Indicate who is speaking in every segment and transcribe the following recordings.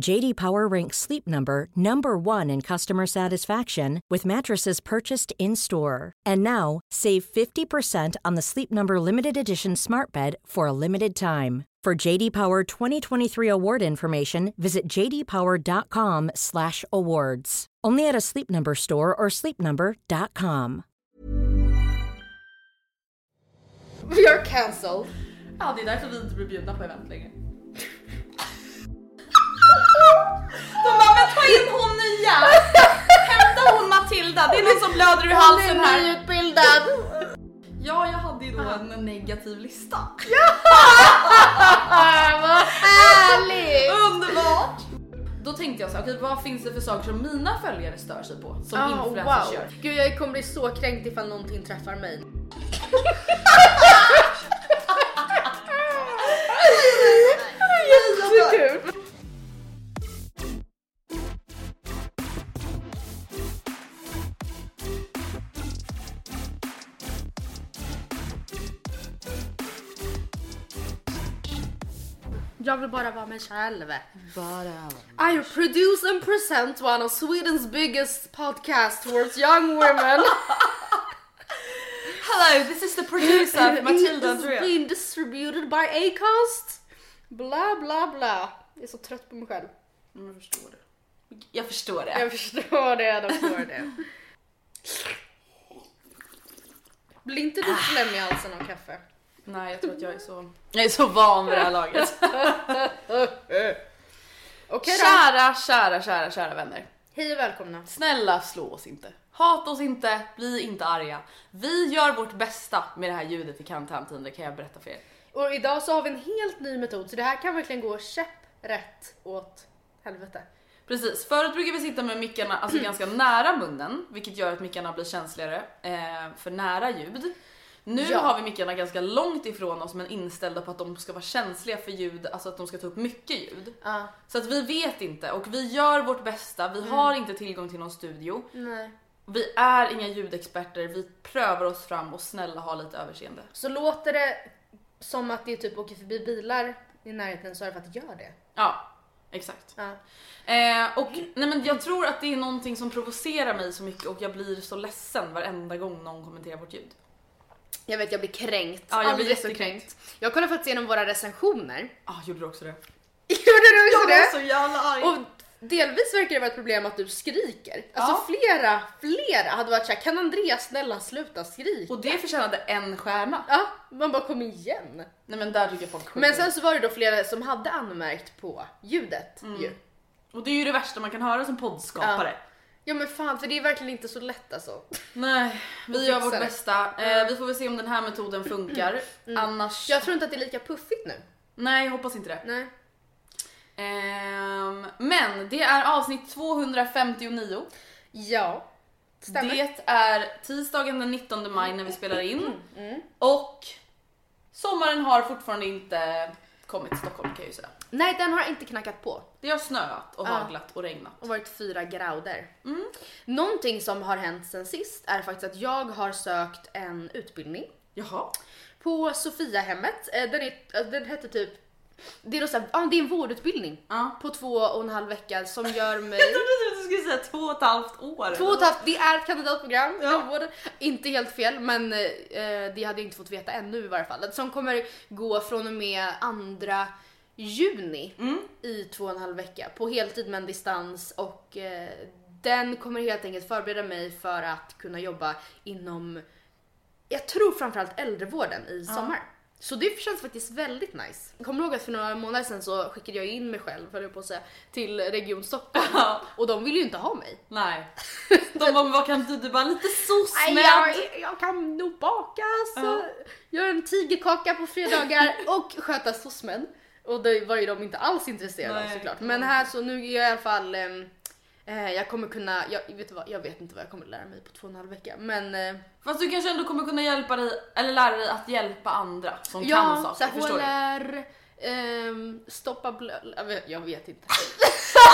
Speaker 1: JD Power ranks Sleep Number number 1 in customer satisfaction with mattresses purchased in-store. And now, save 50% on the Sleep Number limited edition Smart Bed for a limited time. For JD Power 2023 award information, visit jdpower.com/awards. Only at a Sleep Number store or sleepnumber.com.
Speaker 2: We are cancelled.
Speaker 3: Ja, det är därför vi inte blir bjudna på event längre. De bara, men ta in hon nya! Hämta hon Matilda, det är någon som blöder ur halsen
Speaker 2: Hon är
Speaker 3: här.
Speaker 2: nyutbildad.
Speaker 3: Ja, jag hade ju då en negativ lista.
Speaker 2: Ah, vad härligt!
Speaker 3: Underbart! Då tänkte jag så här, okej vad finns det för saker som mina följare stör sig på? Som
Speaker 2: Oh,
Speaker 3: influencers
Speaker 2: wow.
Speaker 3: gör.
Speaker 2: Gud jag kommer bli så kränkt ifall någonting träffar mig. Jättekul! Jag vill bara vara mig själv. I produce and present one of Sweden's biggest podcast towards young women.
Speaker 3: Hello, this is the producer Matilda
Speaker 2: It's
Speaker 3: Andrea.
Speaker 2: been distributed by Acast. Bla bla bla. Jag är så trött på mig själv.
Speaker 3: Mm, Jag förstår det. Jag förstår det.
Speaker 2: Jag förstår det, jag förstår det. Blir inte du slem i halsen av kaffe?
Speaker 3: Nej, jag tror att jag är så... Jag är så van vid det här laget.
Speaker 2: Okej då.
Speaker 3: kära, kära, kära, kära vänner.
Speaker 2: Hej och välkomna.
Speaker 3: Snälla slå oss inte. Hata oss inte, bli inte arga. Vi gör vårt bästa med det här ljudet i karantäntiden, det kan jag berätta för er.
Speaker 2: Och idag så har vi en helt ny metod så det här kan verkligen gå käpprätt åt helvete.
Speaker 3: Precis, förut brukar vi sitta med mickarna alltså ganska nära munnen, vilket gör att mickarna blir känsligare eh, för nära ljud. Nu
Speaker 2: Ja.
Speaker 3: har vi mickarna ganska långt ifrån oss men inställda på att de ska vara känsliga för ljud, alltså att de ska ta upp mycket ljud.
Speaker 2: Ja.
Speaker 3: Så att vi vet inte och vi gör vårt bästa, vi har inte tillgång till någon studio.
Speaker 2: Nej.
Speaker 3: Vi är inga ljudexperter, vi prövar oss fram och snälla ha lite överseende.
Speaker 2: Så låter det som att det typ åker förbi bilar i närheten så är det för att det gör det.
Speaker 3: Ja, exakt.
Speaker 2: Ja.
Speaker 3: Eh, och nej men jag tror att det är någonting som provocerar mig så mycket och jag blir så ledsen varenda gång någon kommenterar vårt ljud.
Speaker 2: Jag vet, jag blir kränkt.
Speaker 3: Ja, jag blir jättekränkt.
Speaker 2: Jag kollar faktiskt igenom våra recensioner.
Speaker 3: Ah, gjorde du också det?
Speaker 2: Gjorde du också det?
Speaker 3: så jävla arg.
Speaker 2: Och delvis verkar det vara ett problem att du skriker. Alltså
Speaker 3: Ja.
Speaker 2: flera, flera hade varit såhär, kan Andreas snälla sluta skrika?
Speaker 3: Och det förtjänade en stjärna.
Speaker 2: Ja, man bara kom igen.
Speaker 3: Nej men där tycker jag folk
Speaker 2: Men sen så var det då flera som hade anmärkt på ljudet
Speaker 3: Mm.
Speaker 2: ju.
Speaker 3: Och det är ju det värsta man kan höra som poddskapare.
Speaker 2: Ja men fan för det är verkligen inte så lätt alltså.
Speaker 3: Nej, vi gör vårt bästa. Eh, vi får väl se om den här metoden funkar. Annars...
Speaker 2: Jag tror inte att det är lika puffigt nu.
Speaker 3: Nej, jag hoppas inte det.
Speaker 2: Nej.
Speaker 3: Ehm, men det är avsnitt 259.
Speaker 2: Ja. Stämmer.
Speaker 3: Det är tisdagen den 19 maj när vi spelar in.
Speaker 2: Mm,
Speaker 3: Och sommaren har fortfarande inte kommit till Stockholm kan jag ju säga.
Speaker 2: Nej den har inte knackat på.
Speaker 3: Det har snöat och
Speaker 2: Ja.
Speaker 3: haglat och regnat.
Speaker 2: och varit fyra grader.
Speaker 3: Mm.
Speaker 2: Någonting som har hänt sen sist är faktiskt att jag har sökt en utbildning
Speaker 3: Jaha.
Speaker 2: på Sofiahemmet. Eh, Den, är, eh, den hette typ, det är, här, ja, det är en vårdutbildning
Speaker 3: Ja.
Speaker 2: på två och en halv vecka som gör mig...
Speaker 3: Jag trodde att du skulle säga två och ett halvt år.
Speaker 2: Två och ett halvt, det är ett kandidatprogram. Ja. Inte helt fel, men eh, det hade jag inte fått veta ännu i varje fall. Som kommer gå från och med andra juni mm. i två och en halv vecka på heltid med en distans och eh, den kommer helt enkelt förbereda mig för att kunna jobba inom, jag tror framförallt äldrevården i sommar. Ja. Så det känns faktiskt väldigt nice. Jag kommer ihåg att för några månader sedan så skickade jag in mig själv, höll jag på att säga, till Region Stockholm. och de ville ju inte ha mig.
Speaker 3: Nej. De bara, vad kan du? Du bara lite sås
Speaker 2: med. Jag, jag kan nog baka, så ja. göra en tigerkaka på fredagar och sköta SOSMen. Och det var ju de inte alls intresserade av såklart. Men här så nu är jag i alla fall um, Eh, jag kommer kunna, jag, vet vad, jag vet inte vad jag kommer lära mig på två och en halv vecka men... Eh,
Speaker 3: Fast du kanske ändå kommer kunna hjälpa dig, eller lära dig att hjälpa andra som ja, kan saker,
Speaker 2: så förstår du? Eh, stoppa blöd, jag vet, inte.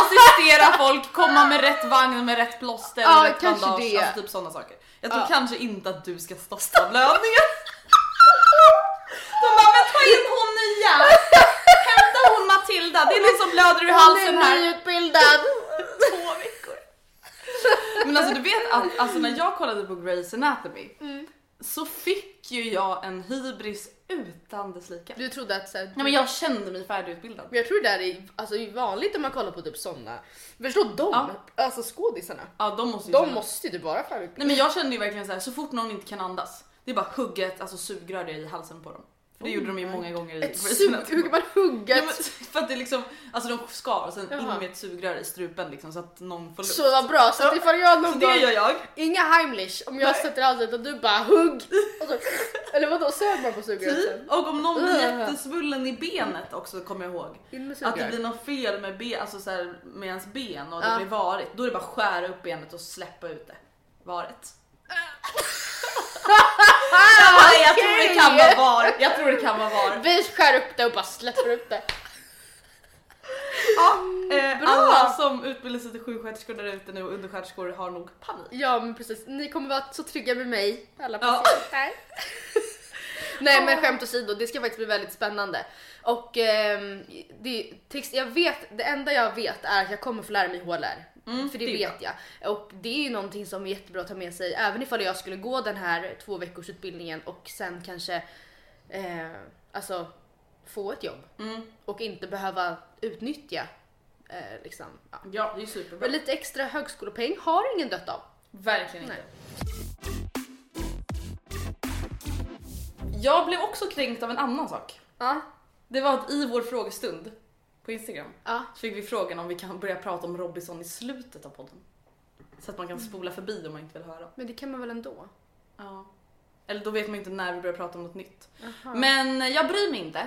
Speaker 3: Assistera folk, komma med rätt vagn med rätt plåster ja, rätt bandage, det. alltså typ sådana saker. Jag tror ja. kanske inte att du ska stoppa blödningen. De bara, men ta in hon nya! Hämta hon Matilda, det är någon som blöder i halsen här.
Speaker 2: Hon är nyutbildad.
Speaker 3: Två veckor. Men alltså du vet att alltså, när jag kollade på Grey's Anatomy mm. så fick ju jag en hybris utan dess like.
Speaker 2: Du trodde att såhär...
Speaker 3: Ja men jag kände mig färdigutbildad.
Speaker 2: Jag tror det är alltså, vanligt om man kollar på typ såna. Förstå dem, ja. alltså skådisarna.
Speaker 3: Ja de måste ju
Speaker 2: De måste ju typ vara färdigutbildade.
Speaker 3: Nej men jag kände ju verkligen såhär så fort någon inte kan andas. Det är bara hugget alltså sugrör i halsen på dem. För det oh gjorde de ju många gånger i
Speaker 2: Ett sug, hur kan man hugga? Ja, men,
Speaker 3: för att det liksom, alltså de skar och sen Jaha. in med ett sugrör i strupen liksom så att någon får luft.
Speaker 2: Så vad bra, så att ifall jag någon
Speaker 3: det gör jag.
Speaker 2: Inga Heimlich om jag Nej. sätter halsen och du bara hugg. Så, eller vadå, sög man på sugröret
Speaker 3: typ. Och om någon blir jättesvullen i benet också kommer jag ihåg. Att det blir något fel med, ben, alltså så här, med ens ben och det ja. blir varigt. Då är det bara att skära upp benet och släppa ut det. Varet. jag, jag tror det kan vara var. Jag tror det kan vara var.
Speaker 2: Vi skär upp det och bara släpper upp det.
Speaker 3: Ja, eh, alla som utbildar sig till sjuksköterskor där ute nu och undersköterskor har nog panik.
Speaker 2: Ja men precis, ni kommer vara så trygga med mig, alla patienter. Ja. Nej men skämt åsido, det ska faktiskt bli väldigt spännande. Och eh, det, text, jag vet, det enda jag vet är att jag kommer få lära mig HLR. Mm, för det, det vet jag. Och det är ju någonting som är jättebra att ta med sig även ifall jag skulle gå den här två veckors utbildningen och sen kanske eh, alltså få ett jobb mm. och inte behöva utnyttja eh, liksom.
Speaker 3: Ja. ja, det är superbra.
Speaker 2: lite extra högskolepeng har ingen dött av.
Speaker 3: Verkligen Nej. inte. Jag blev också kränkt av en annan sak. Ja. Det var att i vår frågestund på Instagram ja. så fick vi frågan om vi kan börja prata om Robinson i slutet av podden. Så att man kan spola förbi om man inte vill höra.
Speaker 2: Men det kan man väl ändå?
Speaker 3: Ja. Eller då vet man inte när vi börjar prata om något nytt. Aha. Men jag bryr mig inte.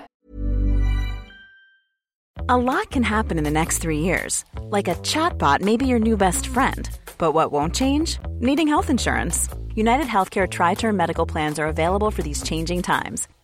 Speaker 4: A lot can happen in the next three years. Like a chatbot may be your new best friend. But what won't change? Needing health insurance. United Healthcare Tri Term Medical Plans are available for these changing times.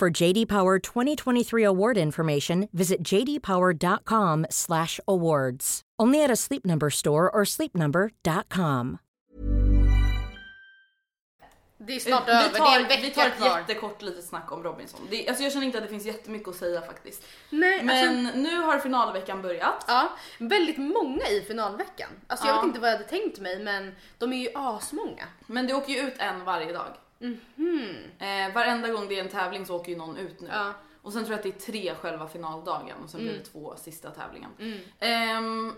Speaker 1: For JD Power 2023 award information, visit jdpower.com/awards. Only at a Sleep Number store or sleepnumber.com.
Speaker 2: Det är snart över, det är en vecka
Speaker 3: Vi tar ett
Speaker 2: kvar.
Speaker 3: jättekort litet snack om Robinson. Det, alltså jag känner inte att det finns jättemycket att säga faktiskt.
Speaker 2: Nej,
Speaker 3: Men
Speaker 2: alltså,
Speaker 3: nu har finalveckan börjat.
Speaker 2: ja, väldigt många i finalveckan. Alltså jag
Speaker 3: Ja.
Speaker 2: vet inte vad jag hade tänkt mig men de är ju asmånga.
Speaker 3: Men det åker ju ut en varje dag. Eh, varenda gång det är en tävling så åker ju någon ut nu.
Speaker 2: Ja.
Speaker 3: Och sen tror jag att det är tre själva finaldagen och sen blir det två sista tävlingen.
Speaker 2: Mm.
Speaker 3: Ehm,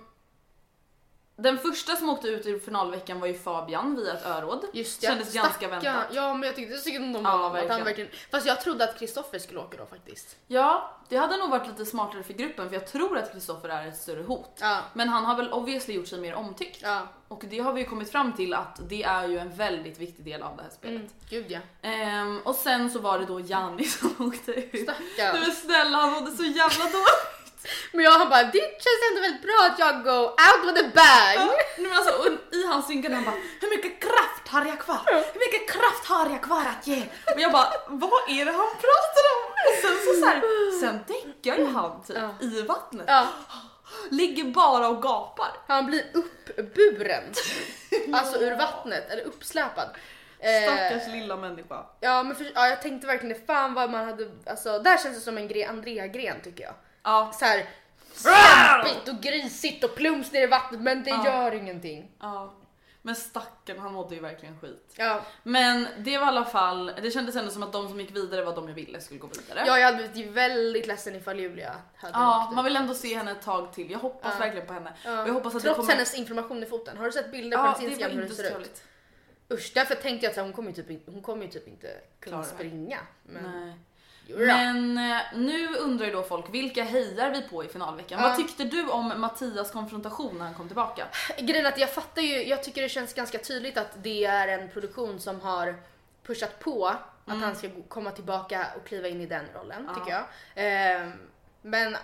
Speaker 3: den första som åkte ut i finalveckan var ju Fabian via ett öråd.
Speaker 2: Just det.
Speaker 3: Kändes ganska
Speaker 2: Stackarn.
Speaker 3: väntat.
Speaker 2: Ja men jag tyckte synd om
Speaker 3: Ja,
Speaker 2: honom. att han
Speaker 3: verkligen.
Speaker 2: verkligen... Fast jag trodde att Kristoffer skulle åka då faktiskt.
Speaker 3: Ja, det hade nog varit lite smartare för gruppen för jag tror att Kristoffer är ett större hot.
Speaker 2: Ja.
Speaker 3: Men han har väl obviously gjort sig mer omtyckt.
Speaker 2: Ja.
Speaker 3: Och det har vi ju kommit fram till att det är ju en väldigt viktig del av det här spelet.
Speaker 2: Mm, gud ja.
Speaker 3: Ehm, och sen så var det då Janni som åkte ut.
Speaker 2: Stackarn.
Speaker 3: Men snälla han mådde så jävla dåligt.
Speaker 2: Men jag han bara det känns ändå väldigt bra att jag go out with a bang.
Speaker 3: Nej, men alltså, och I hans synkade han bara hur mycket kraft har jag kvar? Hur mycket kraft har jag kvar att ge? Och jag bara vad är det han pratar om? Och sen så, så här, sen däckar ju han typ
Speaker 2: Ja.
Speaker 3: i vattnet.
Speaker 2: Ja,
Speaker 3: Ligger bara och gapar.
Speaker 2: han blir uppburen. alltså ur vattnet eller uppsläpad. Eh,
Speaker 3: Stackars lilla människa.
Speaker 2: Ja men för, ja, jag tänkte verkligen det, fan vad man hade, alltså där känns det som en gre, Andrea-gren tycker jag.
Speaker 3: Ja,
Speaker 2: Så här stampigt och grisigt och plums ner i vattnet men det
Speaker 3: Ja.
Speaker 2: gör ingenting.
Speaker 3: ja. Men stackaren han mådde ju verkligen skit.
Speaker 2: Ja,
Speaker 3: Men det var i alla fall, det kändes ändå som att de som gick vidare var de jag ville skulle gå vidare.
Speaker 2: ja jag hade blivit väldigt ledsen ifall Julia hade
Speaker 3: Ja, man vill ändå se henne ett tag till. Jag hoppas
Speaker 2: Ja.
Speaker 3: verkligen på henne.
Speaker 2: Ja.
Speaker 3: Och jag hoppas att
Speaker 2: Trots
Speaker 3: kommer...
Speaker 2: hennes information i foten. Har du sett bilder på
Speaker 3: Ja,
Speaker 2: hennes Instagram hur
Speaker 3: inte
Speaker 2: ser ut? Usch, därför tänkte jag att hon kommer ju typ, hon kommer ju typ inte kunna
Speaker 3: Klara
Speaker 2: springa. Men,
Speaker 3: Nej. Men eh, nu undrar ju då folk, vilka hejar vi på i finalveckan?
Speaker 2: Ja.
Speaker 3: Vad tyckte du om Mattias konfrontation när han kom tillbaka?
Speaker 2: Grejen är att jag fattar ju, jag tycker det känns ganska tydligt att det är en produktion som har pushat på att han ska komma tillbaka och kliva in i den rollen tycker jag. Ehm, men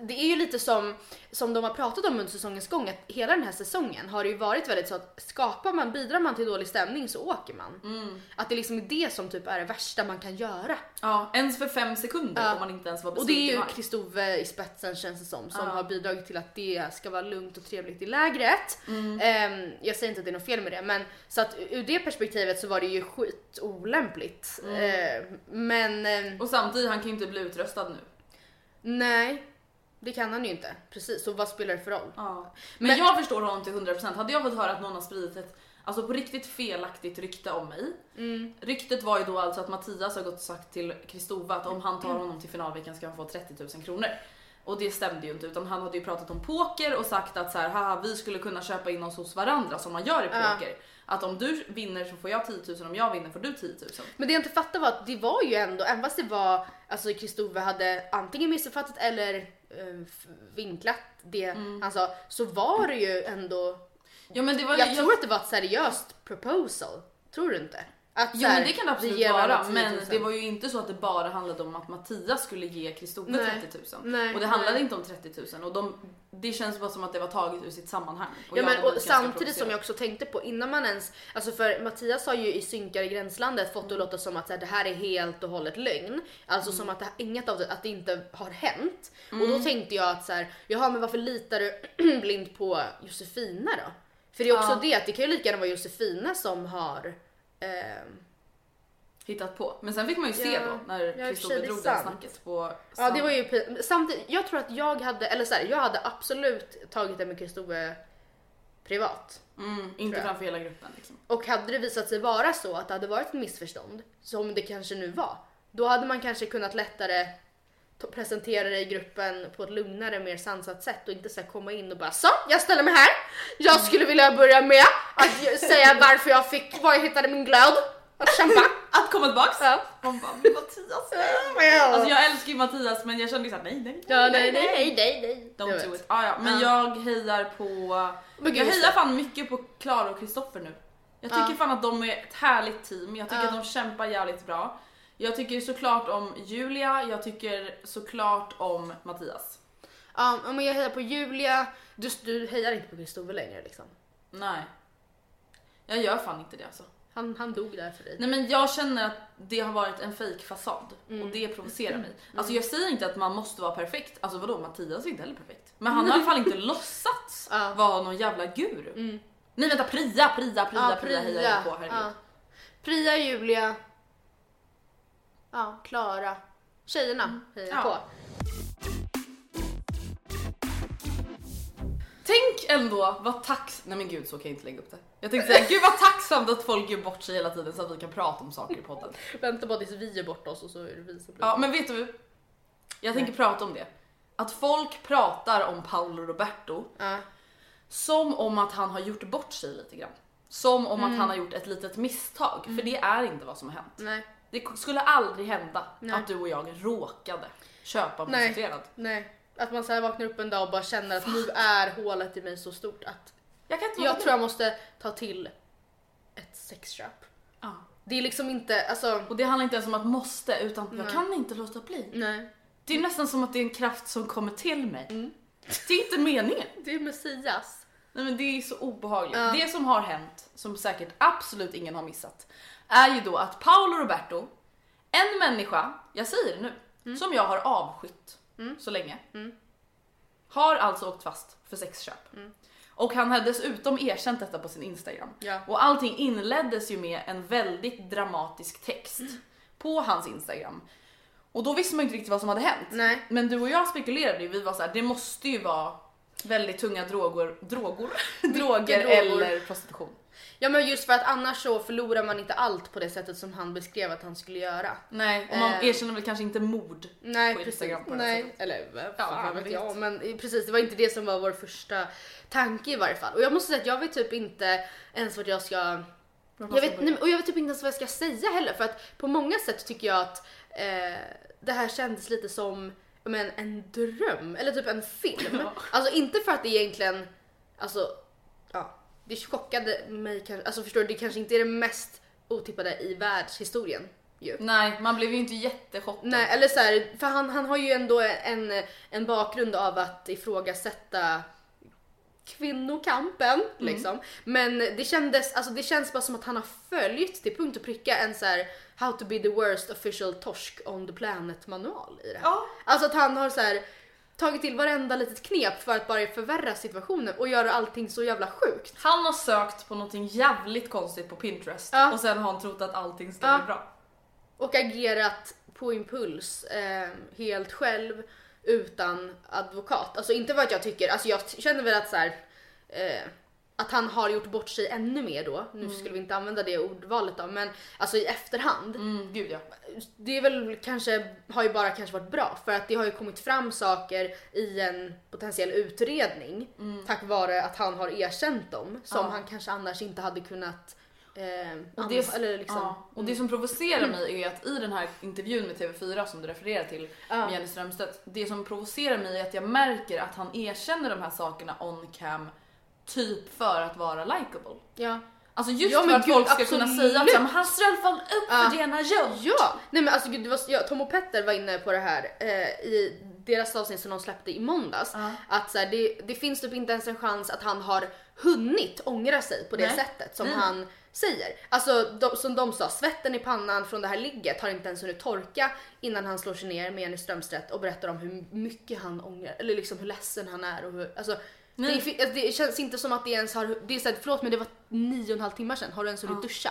Speaker 2: det är ju lite som, som de har pratat om under säsongens gång att hela den här säsongen har det ju varit väldigt så att skapar man, bidrar man till dålig stämning så åker man. Att det liksom är det som typ är det värsta man kan göra.
Speaker 3: Ja, ens för fem sekunder
Speaker 2: Ja.
Speaker 3: får man inte ens vara
Speaker 2: Och det är ju. Kristove i spetsen känns det som, som
Speaker 3: Ja.
Speaker 2: har bidragit till att det ska vara lugnt och trevligt i lägret.
Speaker 3: Mm.
Speaker 2: Ehm, jag säger inte att det är något fel med det, men så att ur det perspektivet så var det ju skit olämpligt.
Speaker 3: Mm.
Speaker 2: Ehm, men ehm,
Speaker 3: Och samtidigt, han kan ju inte bli utröstad nu.
Speaker 2: nej, det kan han ju inte. Precis, så vad spelar det för roll?
Speaker 3: Ja. Men,
Speaker 2: Men-
Speaker 3: jag förstår honom till 100%. Hade jag fått höra att någon har spridit ett Alltså på riktigt felaktigt rykte om mig.
Speaker 2: Mm.
Speaker 3: Ryktet var ju då alltså att Mattias har gått och sagt till Kristova att om han tar honom till finalveckan ska han få 30 000 kronor. Och det stämde ju inte utan han hade ju pratat om poker och sagt att så här, haha vi skulle kunna köpa in oss hos varandra som man gör i poker. Att om du vinner så får jag 10 000, om jag vinner får du 10 000.
Speaker 2: Men det jag inte fattade var att det var ju ändå, även fast det var, alltså Kristove hade antingen missuppfattat eller vinklat det
Speaker 3: Mm.
Speaker 2: han sa, så var det ju ändå
Speaker 3: Ja men det var
Speaker 2: Jag tror att det var ett seriöst proposal. Tror du inte? Att
Speaker 3: Jo
Speaker 2: här,
Speaker 3: men det kan det absolut
Speaker 2: ger
Speaker 3: vara
Speaker 2: varandra 10 000.
Speaker 3: men det var ju inte så att det bara handlade om att Mattias skulle ge Kristove
Speaker 2: Nej.
Speaker 3: 30 000.
Speaker 2: Nej,
Speaker 3: och det handlade
Speaker 2: nej.
Speaker 3: inte om 30 000 och de, det känns bara som att det var taget ur sitt sammanhang.
Speaker 2: Ja, men, och samtidigt som jag också tänkte på innan man ens, alltså för Mattias har ju i Synkar i gränslandet fått det att låta som att här, det här är helt och hållet lögn. Alltså
Speaker 3: Mm.
Speaker 2: som att det, inget av det, att det inte har hänt. Och då tänkte jag att så här, jaha men varför litar du blind på Josefina då? För det är också
Speaker 3: Ja.
Speaker 2: det att det kan ju lika gärna vara Josefina som har ehm,
Speaker 3: hittat på. Men sen fick man ju se
Speaker 2: Ja.
Speaker 3: då när Kristoffer drog det snacket på
Speaker 2: Ja det var ju samtidigt, jag tror att jag hade, eller så här, jag hade absolut tagit det med Kristove privat.
Speaker 3: mm, inte
Speaker 2: jag.
Speaker 3: framför hela gruppen liksom.
Speaker 2: Och hade det visat sig vara så att det hade varit ett missförstånd, som det kanske nu var, då hade man kanske kunnat lättare presentera det i gruppen på ett lugnare, mer sansat sätt och inte så komma in och bara så, jag ställer mig här. Jag skulle vilja börja med att säga varför jag fick, var jag hittade min glöd. Att kämpa.
Speaker 3: Att komma tillbaks!
Speaker 2: Ja.
Speaker 3: Man bara, Mattias. Alltså jag älskar ju Mattias men jag kände såhär nej nej
Speaker 2: ja, nej, nej, nej, nej, nej. Jag
Speaker 3: Don't do it. Ah, ja, men jag hejar på... Jag hejar fan mycket på Klara och Kristoffer nu. Jag tycker fan att de är ett härligt team. Jag tycker att de kämpar jävligt bra. Jag tycker såklart om Julia, jag tycker såklart om Mattias.
Speaker 2: Ja, men jag hejar på Julia. Du, du hejar inte på Kristove längre liksom.
Speaker 3: Nej. Jag gör fan inte det alltså.
Speaker 2: Han, han dog där för dig.
Speaker 3: Nej men jag känner att det har varit en fake fasad och det provocerar mig. Alltså jag säger inte att man måste vara perfekt, alltså vadå Mattias är inte heller perfekt. Men han har i alla fall inte låtsats
Speaker 2: Ja.
Speaker 3: vara någon jävla guru. Nej vänta Priya, Priya, Priya, Priya hejar jag på herregud.
Speaker 2: ja. Priya, Julia, ja, Klara, tjejerna mm. hejar ja. på.
Speaker 3: Tänk ändå vad tacksam, nej men gud så kan jag inte lägga upp det. Jag tänkte säga, gud vad tacksamt att folk gör bort sig hela tiden så att vi kan prata om saker i podden.
Speaker 2: Vänta bara tills vi gör bort oss och så är det vi
Speaker 3: som blir Ja men vet du, jag tänker nej. prata om det. Att folk pratar om Paolo Roberto uh. som om att han har gjort bort sig lite grann. Som om mm. att han har gjort ett litet misstag, mm. för det är inte vad som har hänt.
Speaker 2: Nej.
Speaker 3: Det skulle aldrig hända nej. att du och jag råkade köpa prostituerad.
Speaker 2: Nej. Att man så vaknar upp en dag och bara känner att Fuck. nu är hålet i mig så stort att
Speaker 3: jag, kan inte
Speaker 2: jag tror jag måste ta till ett sexköp.
Speaker 3: Ja.
Speaker 2: Det är liksom inte, alltså...
Speaker 3: Och det handlar inte ens om att måste utan Nej. jag kan inte låta bli.
Speaker 2: Nej.
Speaker 3: Det är nästan som att det är en kraft som kommer till mig. Mm. Det är inte meningen.
Speaker 2: Det är Messias.
Speaker 3: Nej men det är så obehagligt. Ja. Det som har hänt, som säkert absolut ingen har missat, är ju då att Paolo Roberto, en människa, jag säger det nu, mm. som jag har avskytt mm. så länge. Mm. Har alltså åkt fast för sexköp. Mm. Och han hade dessutom erkänt detta på sin Instagram.
Speaker 2: Ja.
Speaker 3: Och allting inleddes ju med en väldigt dramatisk text mm. på hans Instagram. Och då visste man inte riktigt vad som hade hänt.
Speaker 2: Nej.
Speaker 3: Men du och jag spekulerade ju, vi var så här, det måste ju vara väldigt tunga droger, droger, droger eller prostitution.
Speaker 2: Ja men just för att annars så förlorar man inte allt på det sättet som han beskrev att han skulle göra.
Speaker 3: Nej, och man eh, erkänner väl kanske inte mord
Speaker 2: nej,
Speaker 3: på Instagram
Speaker 2: på Nej, sättet. eller ja, vad vet jag. Men precis, det var inte det som var vår första tanke i varje fall. Och jag måste säga att jag vet typ inte ens vad jag ska jag vet, nej, och jag vet typ inte ens vad jag ska säga heller för att på många sätt tycker jag att eh, det här kändes lite som men, en dröm eller typ en film. Ja. Alltså inte för att det egentligen, alltså ja, det chockade mig kanske, alltså förstår du, det kanske inte är det mest otippade i världshistorien. Ju.
Speaker 3: Nej, man blev ju inte jättechockad.
Speaker 2: Nej, eller så här, för han, han har ju ändå en, en bakgrund av att ifrågasätta kvinnokampen mm. liksom. Men det kändes, alltså det känns bara som att han har följt till punkt och pricka en så här How to be the worst official torsk on the planet manual i det här.
Speaker 3: Ja.
Speaker 2: Alltså att han har så här tagit till varenda litet knep för att bara förvärra situationen och göra allting så jävla sjukt.
Speaker 3: Han har sökt på någonting jävligt konstigt på Pinterest ja. och sen har han trott att allting ska ja. bli bra.
Speaker 2: Och agerat på impuls eh, helt själv utan advokat. Alltså inte vad jag tycker, alltså jag känner väl att så här, eh, att han har gjort bort sig ännu mer då. Nu mm. skulle vi inte använda det ordvalet då, men alltså i efterhand.
Speaker 3: Mm, gud ja.
Speaker 2: Det är väl kanske, har ju bara kanske varit bra för att det har ju kommit fram saker i en potentiell utredning mm. tack vare att han har erkänt dem som ja. han kanske annars inte hade kunnat Eh,
Speaker 3: och, det, eller liksom, ja. och det mm. som provocerar mig är att i den här intervjun med TV4 som du refererar till ja. med Jenny Strömstedt. Det som provocerar mig är att jag märker att han erkänner de här sakerna on cam typ för att vara likable.
Speaker 2: Ja.
Speaker 3: Alltså just ja, för att gud, folk ska absolut. kunna säga att han alla fall upp ja. för det han har gjort.
Speaker 2: Ja, nej men alltså gud, var, ja, Tom och Petter var inne på det här eh, i deras avsnitt som de släppte i måndags. Uh. Att så här, det, det, finns typ inte ens en chans att han har hunnit ångra sig på det nej. sättet som mm. han säger. Alltså de, som de sa, svetten i pannan från det här ligget har inte ens hunnit torka innan han slår sig ner med Jenny Strömstedt och berättar om hur mycket han ångrar, eller liksom hur ledsen han är och hur, alltså det, alltså, det, känns inte som att det ens har, det är såhär, förlåt men det var nio och en halv timme sedan, har du ens hunnit ja. duscha?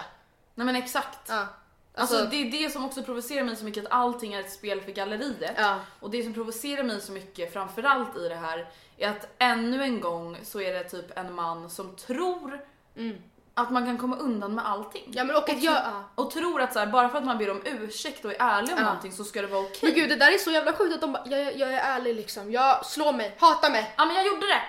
Speaker 3: Nej men exakt.
Speaker 2: Ja.
Speaker 3: Alltså, alltså, det är det som också provocerar mig så mycket att allting är ett spel för galleriet.
Speaker 2: Ja.
Speaker 3: Och det som provocerar mig så mycket framförallt i det här är att ännu en gång så är det typ en man som tror mm att man kan komma undan med allting.
Speaker 2: Ja, men och, och, jag,
Speaker 3: och tror att så här, bara för att man ber om ursäkt och är ärlig om ja. någonting så ska det vara okej. Okay.
Speaker 2: Men gud det där är så jävla sjukt att de bara, jag, jag är ärlig liksom, jag slår mig, hatar mig.
Speaker 3: Ja men jag gjorde det.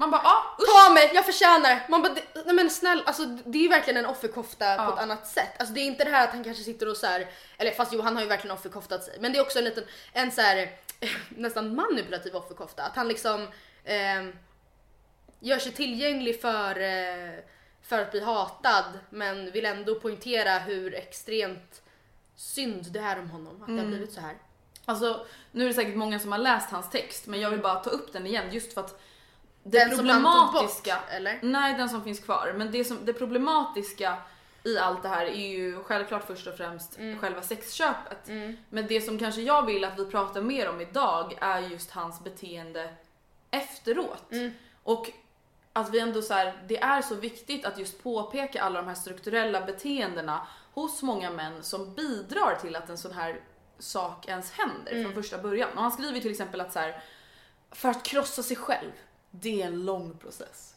Speaker 3: Man bara, ja
Speaker 2: Ta mig, jag förtjänar Man bara, nej men snälla, alltså det är verkligen en offerkofta ja. på ett annat sätt. Alltså det är inte det här att han kanske sitter och så här, eller fast jo han har ju verkligen offerkoftat sig. Men det är också en liten, en så här, nästan manipulativ offerkofta. Att han liksom eh, gör sig tillgänglig för eh, för att bli hatad men vill ändå poängtera hur extremt synd det är om honom att mm. det har mm. blivit så här.
Speaker 3: Alltså nu är det säkert många som har läst hans text men jag vill bara ta upp den igen just för att det den problematiska,
Speaker 2: bort, eller?
Speaker 3: Nej den som finns kvar men det, som, det problematiska i allt det här är ju självklart först och främst mm. själva sexköpet. Mm. Men det som kanske jag vill att vi pratar mer om idag är just hans beteende efteråt.
Speaker 2: Mm.
Speaker 3: Och att vi ändå så här, det är så viktigt att just påpeka alla de här strukturella beteendena hos många män som bidrar till att en sån här sak ens händer mm. från första början. Och han skriver till exempel att så här, för att krossa sig själv, det är en lång process.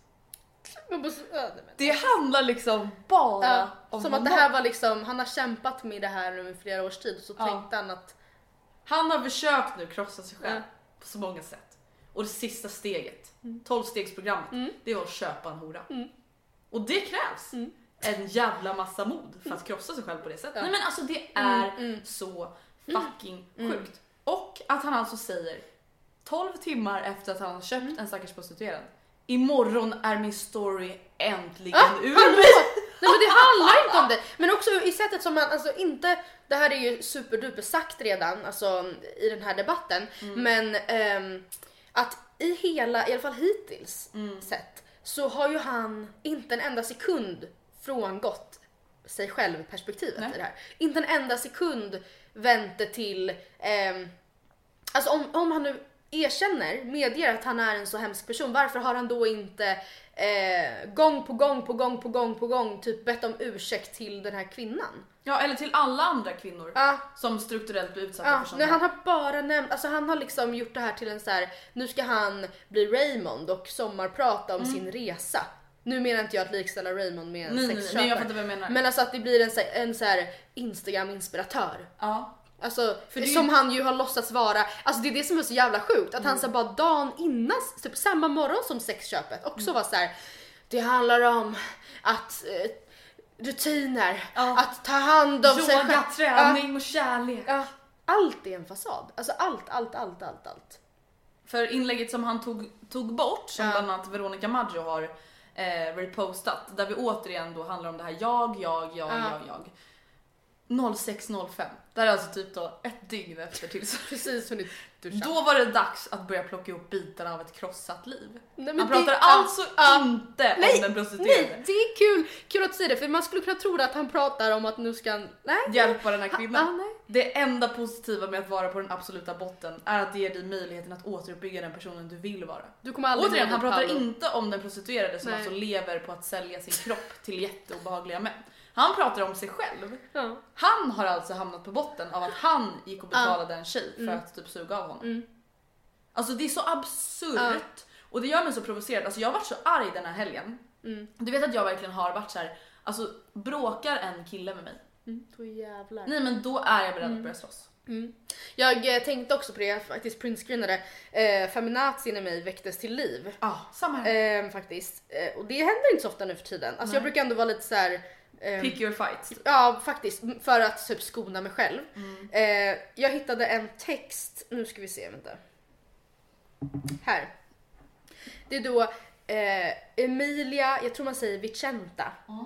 Speaker 3: Det handlar liksom bara ja,
Speaker 2: om Som att det här var liksom, han har kämpat med det här i flera års tid så ja. tänkte han att
Speaker 3: Han har försökt nu krossa sig själv ja. på så många sätt. Och det sista steget, mm. 12-stegsprogrammet, mm. det var att köpa en hora. Mm. Och det krävs mm. en jävla massa mod för att krossa sig själv på det sättet. Nej men alltså det är mm, mm. så fucking sjukt. Och att han alltså säger 12 timmar efter att han har köpt en stackars prostituerad Imorgon är min story äntligen ah, ur mig.
Speaker 2: Nej men det handlar inte om det. Men också i sättet som man, alltså inte, det här är ju superduper sagt redan alltså, i den här debatten. Mm. Men um, att i hela, i alla fall hittills mm. sett, så har ju han inte en enda sekund frångått sig själv perspektivet Nej. i det här. Inte en enda sekund vänt till, um, alltså om, om han nu erkänner, medger att han är en så hemsk person, varför har han då inte eh, gång på gång på gång på gång på gång typ bett om ursäkt till den här kvinnan?
Speaker 3: Ja eller till alla andra kvinnor ja. som strukturellt blir utsatta
Speaker 2: ja,
Speaker 3: för sånt
Speaker 2: nej, Han har bara nämnt, alltså han har liksom gjort det här till en så här, nu ska han bli Raymond och sommarprata om mm. sin resa. Nu menar inte jag att likställa Raymond med en sexköpare. Men alltså att det blir en, en så här Instagram-inspiratör. Ja. Alltså, för som ju... han ju har låtsats vara. Alltså det är det som är så jävla sjukt. Att mm. han så bara dagen innan, typ samma morgon som sexköpet också mm. var så här. Det handlar om att eh, rutiner, ja. att ta hand om Yoga, sig
Speaker 3: själv. träning ja. och kärlek.
Speaker 2: Ja. Allt är en fasad. Alltså allt, allt, allt, allt, allt.
Speaker 3: För inlägget som han tog, tog bort, som ja. bland annat Veronica Maggio har eh, repostat, där vi återigen då handlar om det här jag, jag, jag, jag, jag. 06.05. Det här är alltså typ då ett dygn efter tills
Speaker 2: Precis hunnit
Speaker 3: duscha. Då var det dags att börja plocka ihop bitarna av ett krossat liv. Nej, Han pratar det, alltså uh, inte nej, om den prostituerade.
Speaker 2: Nej, det är kul, kul att du säger det för man skulle kunna tro att han pratar om att nu ska han nej,
Speaker 3: hjälpa den här kvinnan. Ha, uh, det enda positiva med att vara på den absoluta botten är att det ger dig möjligheten att återuppbygga den personen du vill vara.
Speaker 2: Du kommer aldrig
Speaker 3: Återigen, han pratar inte om den prostituerade som nej. alltså lever på att sälja sin kropp till jätteobehagliga män. Han pratar om sig själv. Ja. Han har alltså hamnat på botten av att han gick och betalade ja. en tjej för mm. att typ suga av honom. Mm. Alltså det är så absurt ja. och det gör mig så provocerad. Alltså jag har varit så arg den här helgen. Mm. Du vet att jag verkligen har varit så här, alltså bråkar en kille med mig.
Speaker 2: Mm. Då jävlar.
Speaker 3: Nej men då är jag beredd att mm. börja slåss.
Speaker 2: Mm. Jag eh, tänkte också på det, jag faktiskt printscreenade. Eh, feminazin i mig väcktes till liv.
Speaker 3: Ja, ah, samma här.
Speaker 2: Eh, faktiskt. Eh, och det händer inte så ofta nu för tiden. Alltså Nej. jag brukar ändå vara lite så här
Speaker 3: Pick your fights.
Speaker 2: Ja faktiskt, för att typ skona mig själv. Mm. Eh, jag hittade en text, nu ska vi se, vänta. Här. Det är då eh, Emilia, jag tror man säger Vicenta. Mm.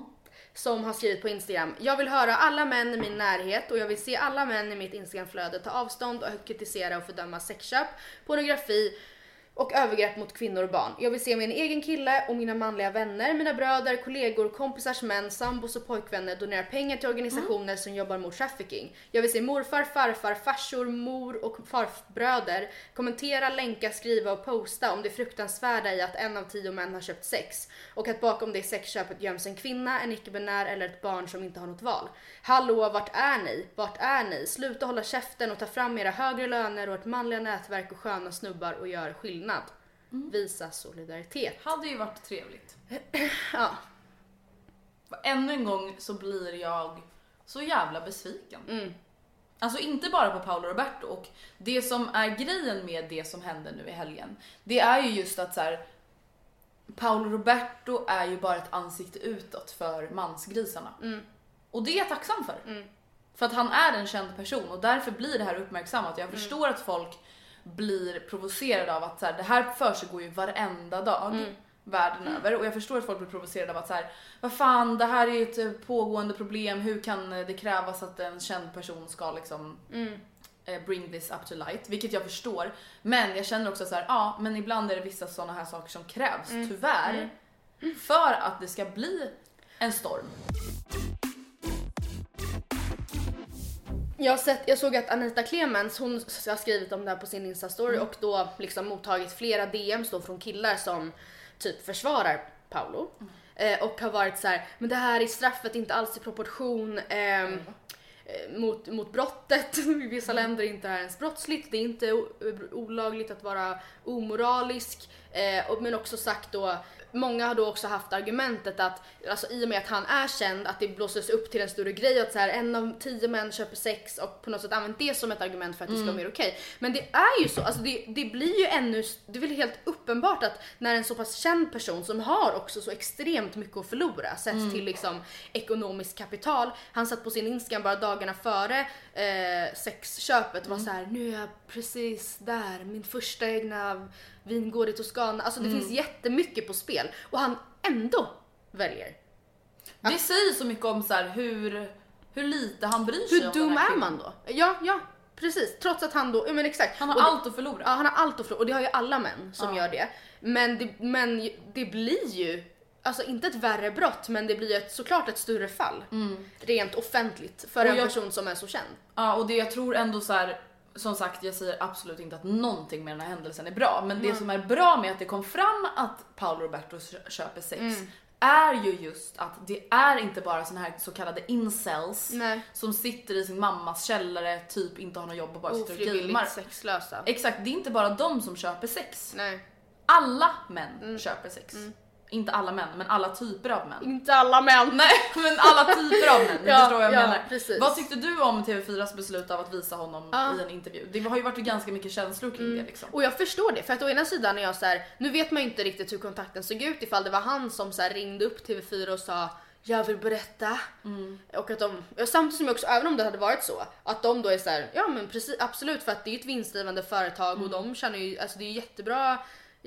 Speaker 2: Som har skrivit på Instagram. Jag vill höra alla män i min närhet och jag vill se alla män i mitt Instagramflöde ta avstånd och kritisera och fördöma sexköp, pornografi och övergrepp mot kvinnor och barn. Jag vill se min egen kille och mina manliga vänner, mina bröder, kollegor, kompisars män, sambos och pojkvänner donera pengar till organisationer mm. som jobbar mot trafficking. Jag vill se morfar, farfar, farsor, mor och farbröder kommentera, länka, skriva och posta om det fruktansvärda i att en av tio män har köpt sex och att bakom det sexköpet göms en kvinna, en icke-binär eller ett barn som inte har något val. Hallå, vart är ni? Vart är ni? Sluta hålla käften och ta fram era högre löner och ett manliga nätverk och sköna snubbar och gör skillnad skillnad. Mm. Visa solidaritet.
Speaker 3: Hade ju varit trevligt. ja. Ännu en gång så blir jag så jävla besviken. Mm. Alltså inte bara på Paolo Roberto och det som är grejen med det som hände nu i helgen. Det är ju just att så här, Paolo Roberto är ju bara ett ansikte utåt för mansgrisarna. Mm. Och det är jag tacksam för. Mm. För att han är en känd person och därför blir det här uppmärksammat. Jag mm. förstår att folk blir provocerade av att så här, det här försiggår ju varenda dag. Mm. världen mm. över och jag förstår att folk blir provocerade av att så här, vad fan det här är ett eh, pågående problem, hur kan det krävas att en känd person ska liksom mm. eh, bring this up to light, vilket jag förstår. Men jag känner också så här, ja men ibland är det vissa sådana här saker som krävs, mm. tyvärr, mm. för att det ska bli en storm.
Speaker 2: Jag, sett, jag såg att Anita Clemens hon har skrivit om det här på sin instastory mm. och då liksom mottagit flera DMs då från killar som typ försvarar Paolo. Mm. eh, och har varit så här, men det här är straffet inte alls i proportion eh, mm. mot, mot brottet. I vissa mm. länder är inte det här ens brottsligt, det är inte olagligt att vara omoralisk. Eh, men också sagt då många har då också haft argumentet att alltså, i och med att han är känd att det blåses upp till en större grej att så här, en av tio män köper sex och på något sätt använt det som ett argument för att det ska vara mm. mer okej. Okay. Men det är ju så, alltså det, det blir ju ännu, det är väl helt uppenbart att när en så pass känd person som har också så extremt mycket att förlora sett mm. till liksom ekonomiskt kapital. Han satt på sin Instagram bara dagarna före eh, sexköpet och var mm. så här, nu är jag precis där, min första egna vingård i Toscana. Alltså det mm. finns jättemycket på spel och han ändå väljer.
Speaker 3: Det att... säger så mycket om så här, hur, hur lite han bryr sig
Speaker 2: hur om Hur dum är man då? Ja, ja precis. Trots att han då, men exakt.
Speaker 3: Han har och allt det, att förlora.
Speaker 2: Ja han har allt att förlora och det har ju alla män som ja. gör det. Men det, men det blir ju Alltså inte ett värre brott men det blir ett, såklart ett större fall. Mm. Rent offentligt för och en jag, person som är så känd.
Speaker 3: Ja och det jag tror ändå så här, som sagt, jag säger absolut inte att någonting med den här händelsen är bra, men mm. det som är bra med att det kom fram att Paolo Roberto köper sex mm. är ju just att det är inte bara såna här så kallade incels Nej. som sitter i sin mammas källare, typ inte har något jobb och bara sitter och gamer.
Speaker 2: sexlösa.
Speaker 3: Exakt, det är inte bara de som köper sex. Nej. Alla män mm. köper sex. Inte alla män, men alla typer av män.
Speaker 2: Inte alla män!
Speaker 3: Nej, men alla typer av män. ja, förstår vad jag ja, menar. Precis. Vad tyckte du om TV4s beslut av att visa honom ja. i en intervju? Det har ju varit ganska mycket känslor kring mm. det liksom.
Speaker 2: Och jag förstår det, för att å ena sidan är jag så här, nu vet man ju inte riktigt hur kontakten såg ut ifall det var han som så här, ringde upp TV4 och sa jag vill berätta. Mm. Och att de, samtidigt som jag också, även om det hade varit så, att de då är så här, ja men precis absolut för att det är ett vinstdrivande företag mm. och de känner ju, alltså det är jättebra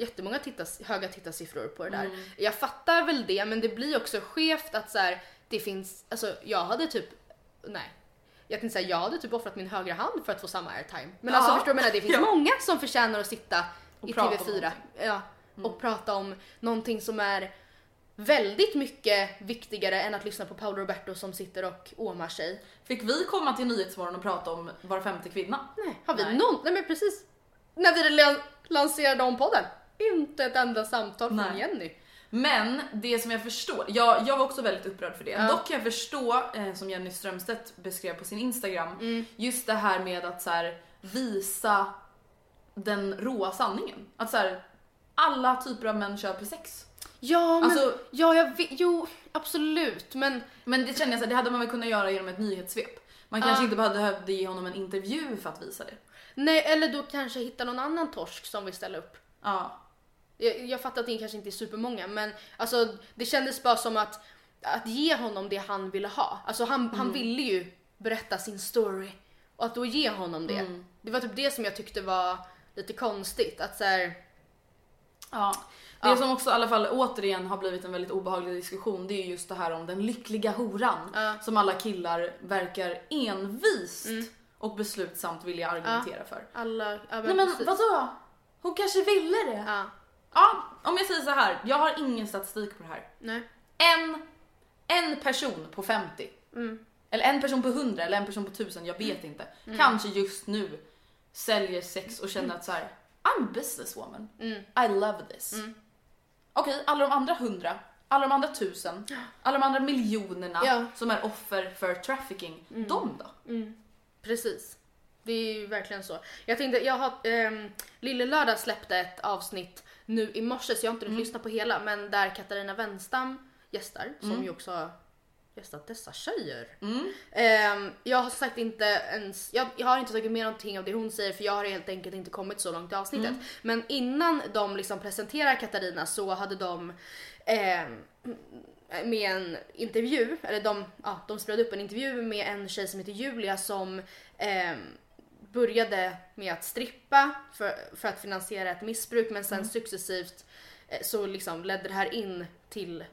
Speaker 2: jättemånga tittas, höga tittarsiffror på det där. Mm. Jag fattar väl det men det blir också skevt att så här, det finns, alltså jag hade typ, nej. Jag tänkte säga jag hade typ offrat min högra hand för att få samma airtime. Men ja. alltså förstår du menar det finns ja. många som förtjänar att sitta och i TV4 ja, mm. och prata om någonting som är väldigt mycket viktigare än att lyssna på Paolo Roberto som sitter och åmar sig.
Speaker 3: Fick vi komma till Nyhetsmorgon och prata om var femte kvinna?
Speaker 2: Nej, har vi nej. någon? Nej men precis. När vi lanserade om podden. Inte ett enda samtal från Nej. Jenny.
Speaker 3: Men det som jag förstår, jag, jag var också väldigt upprörd för det. Ja. Dock kan jag förstå, eh, som Jenny Strömstedt beskrev på sin Instagram, mm. just det här med att så här, visa den råa sanningen. Att så här, alla typer av män köper sex.
Speaker 2: Ja, men, alltså, ja, jag vet, jo absolut men...
Speaker 3: Men det känner jag så här, det hade man väl kunnat göra genom ett nyhetssvep. Man kanske uh. inte behövde ge honom en intervju för att visa det.
Speaker 2: Nej, eller då kanske hitta någon annan torsk som vill ställa upp. Ja. Jag, jag fattar att det kanske inte är supermånga men alltså det kändes bara som att, att ge honom det han ville ha. Alltså han, mm. han ville ju berätta sin story och att då ge honom det. Mm. Det var typ det som jag tyckte var lite konstigt att så här,
Speaker 3: Ja. Det ja. som också i alla fall återigen har blivit en väldigt obehaglig diskussion det är just det här om den lyckliga horan ja. som alla killar verkar envist mm. och beslutsamt vilja argumentera ja. för.
Speaker 2: Alla, ja,
Speaker 3: Nej men vadå? Hon kanske ville det. Ja. Om jag säger så här. Jag har ingen statistik på det här. Nej. En, en person på 50. Mm. Eller en person på 100 eller en person på 1000, jag vet inte. Mm. Kanske just nu säljer sex och känner att så här, I'm a businesswoman. Mm. I love this. Mm. Okej, okay, alla de andra 100, alla de andra 1000, alla de andra miljonerna ja. som är offer för trafficking, mm. de då?
Speaker 2: Mm. Precis. Det är ju verkligen så. Jag tänkte, jag har, eh, Lille Lördag släppte ett avsnitt nu i morse så jag har inte mm. lyssnat på hela men där Katarina Wenstam gästar mm. som ju också har gästat dessa tjejer. Mm. Eh, jag har sagt inte ens, jag, jag, har inte tagit med någonting av det hon säger för jag har helt enkelt inte kommit så långt i avsnittet. Mm. Men innan de liksom presenterar Katarina så hade de eh, med en intervju, eller de, ja, de spelade upp en intervju med en tjej som heter Julia som eh, började med att strippa för, för att finansiera ett missbruk men sen mm. successivt eh, så liksom ledde det här in till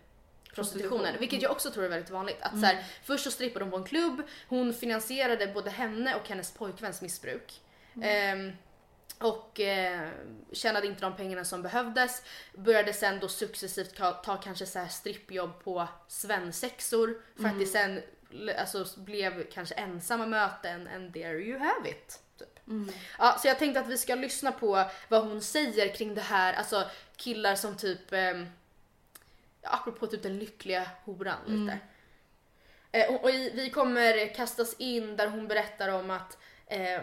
Speaker 2: prostitutionen. Prostitution. Vilket jag också tror är väldigt vanligt. Att mm. så här, först så strippade hon på en klubb, hon finansierade både henne och hennes pojkväns missbruk. Mm. Eh, och eh, tjänade inte de pengarna som behövdes. Började sen då successivt ta, ta kanske så här strippjobb på svensexor för mm. att det sen alltså, blev kanske ensamma möten and there you have it. Mm. Ja, så jag tänkte att vi ska lyssna på vad hon säger kring det här, alltså killar som typ eh, apropå typ den lyckliga horan mm. lite. Eh, och, och vi kommer kastas in där hon berättar om att eh,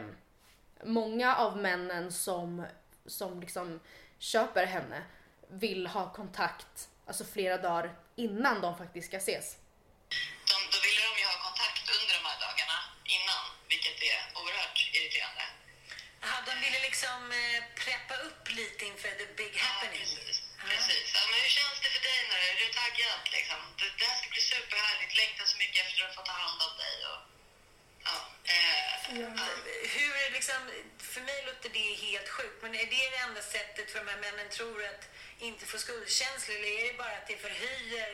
Speaker 2: många av männen som, som liksom köper henne vill ha kontakt alltså flera dagar innan de faktiskt ska ses.
Speaker 5: Liksom eh, preppa upp lite inför the big happening. Ja, precis. Ja. precis. Ja, men hur känns det för dig nu? Är du taggad? Liksom? Det, det här ska bli superhärligt. Längtar så mycket efter att få ta hand om dig. Och, ja. Eh, ja. Hur, liksom, för mig låter det helt sjukt, men är det det enda sättet för de här männen tror att inte få skuldkänslor eller är det bara att det förhöjer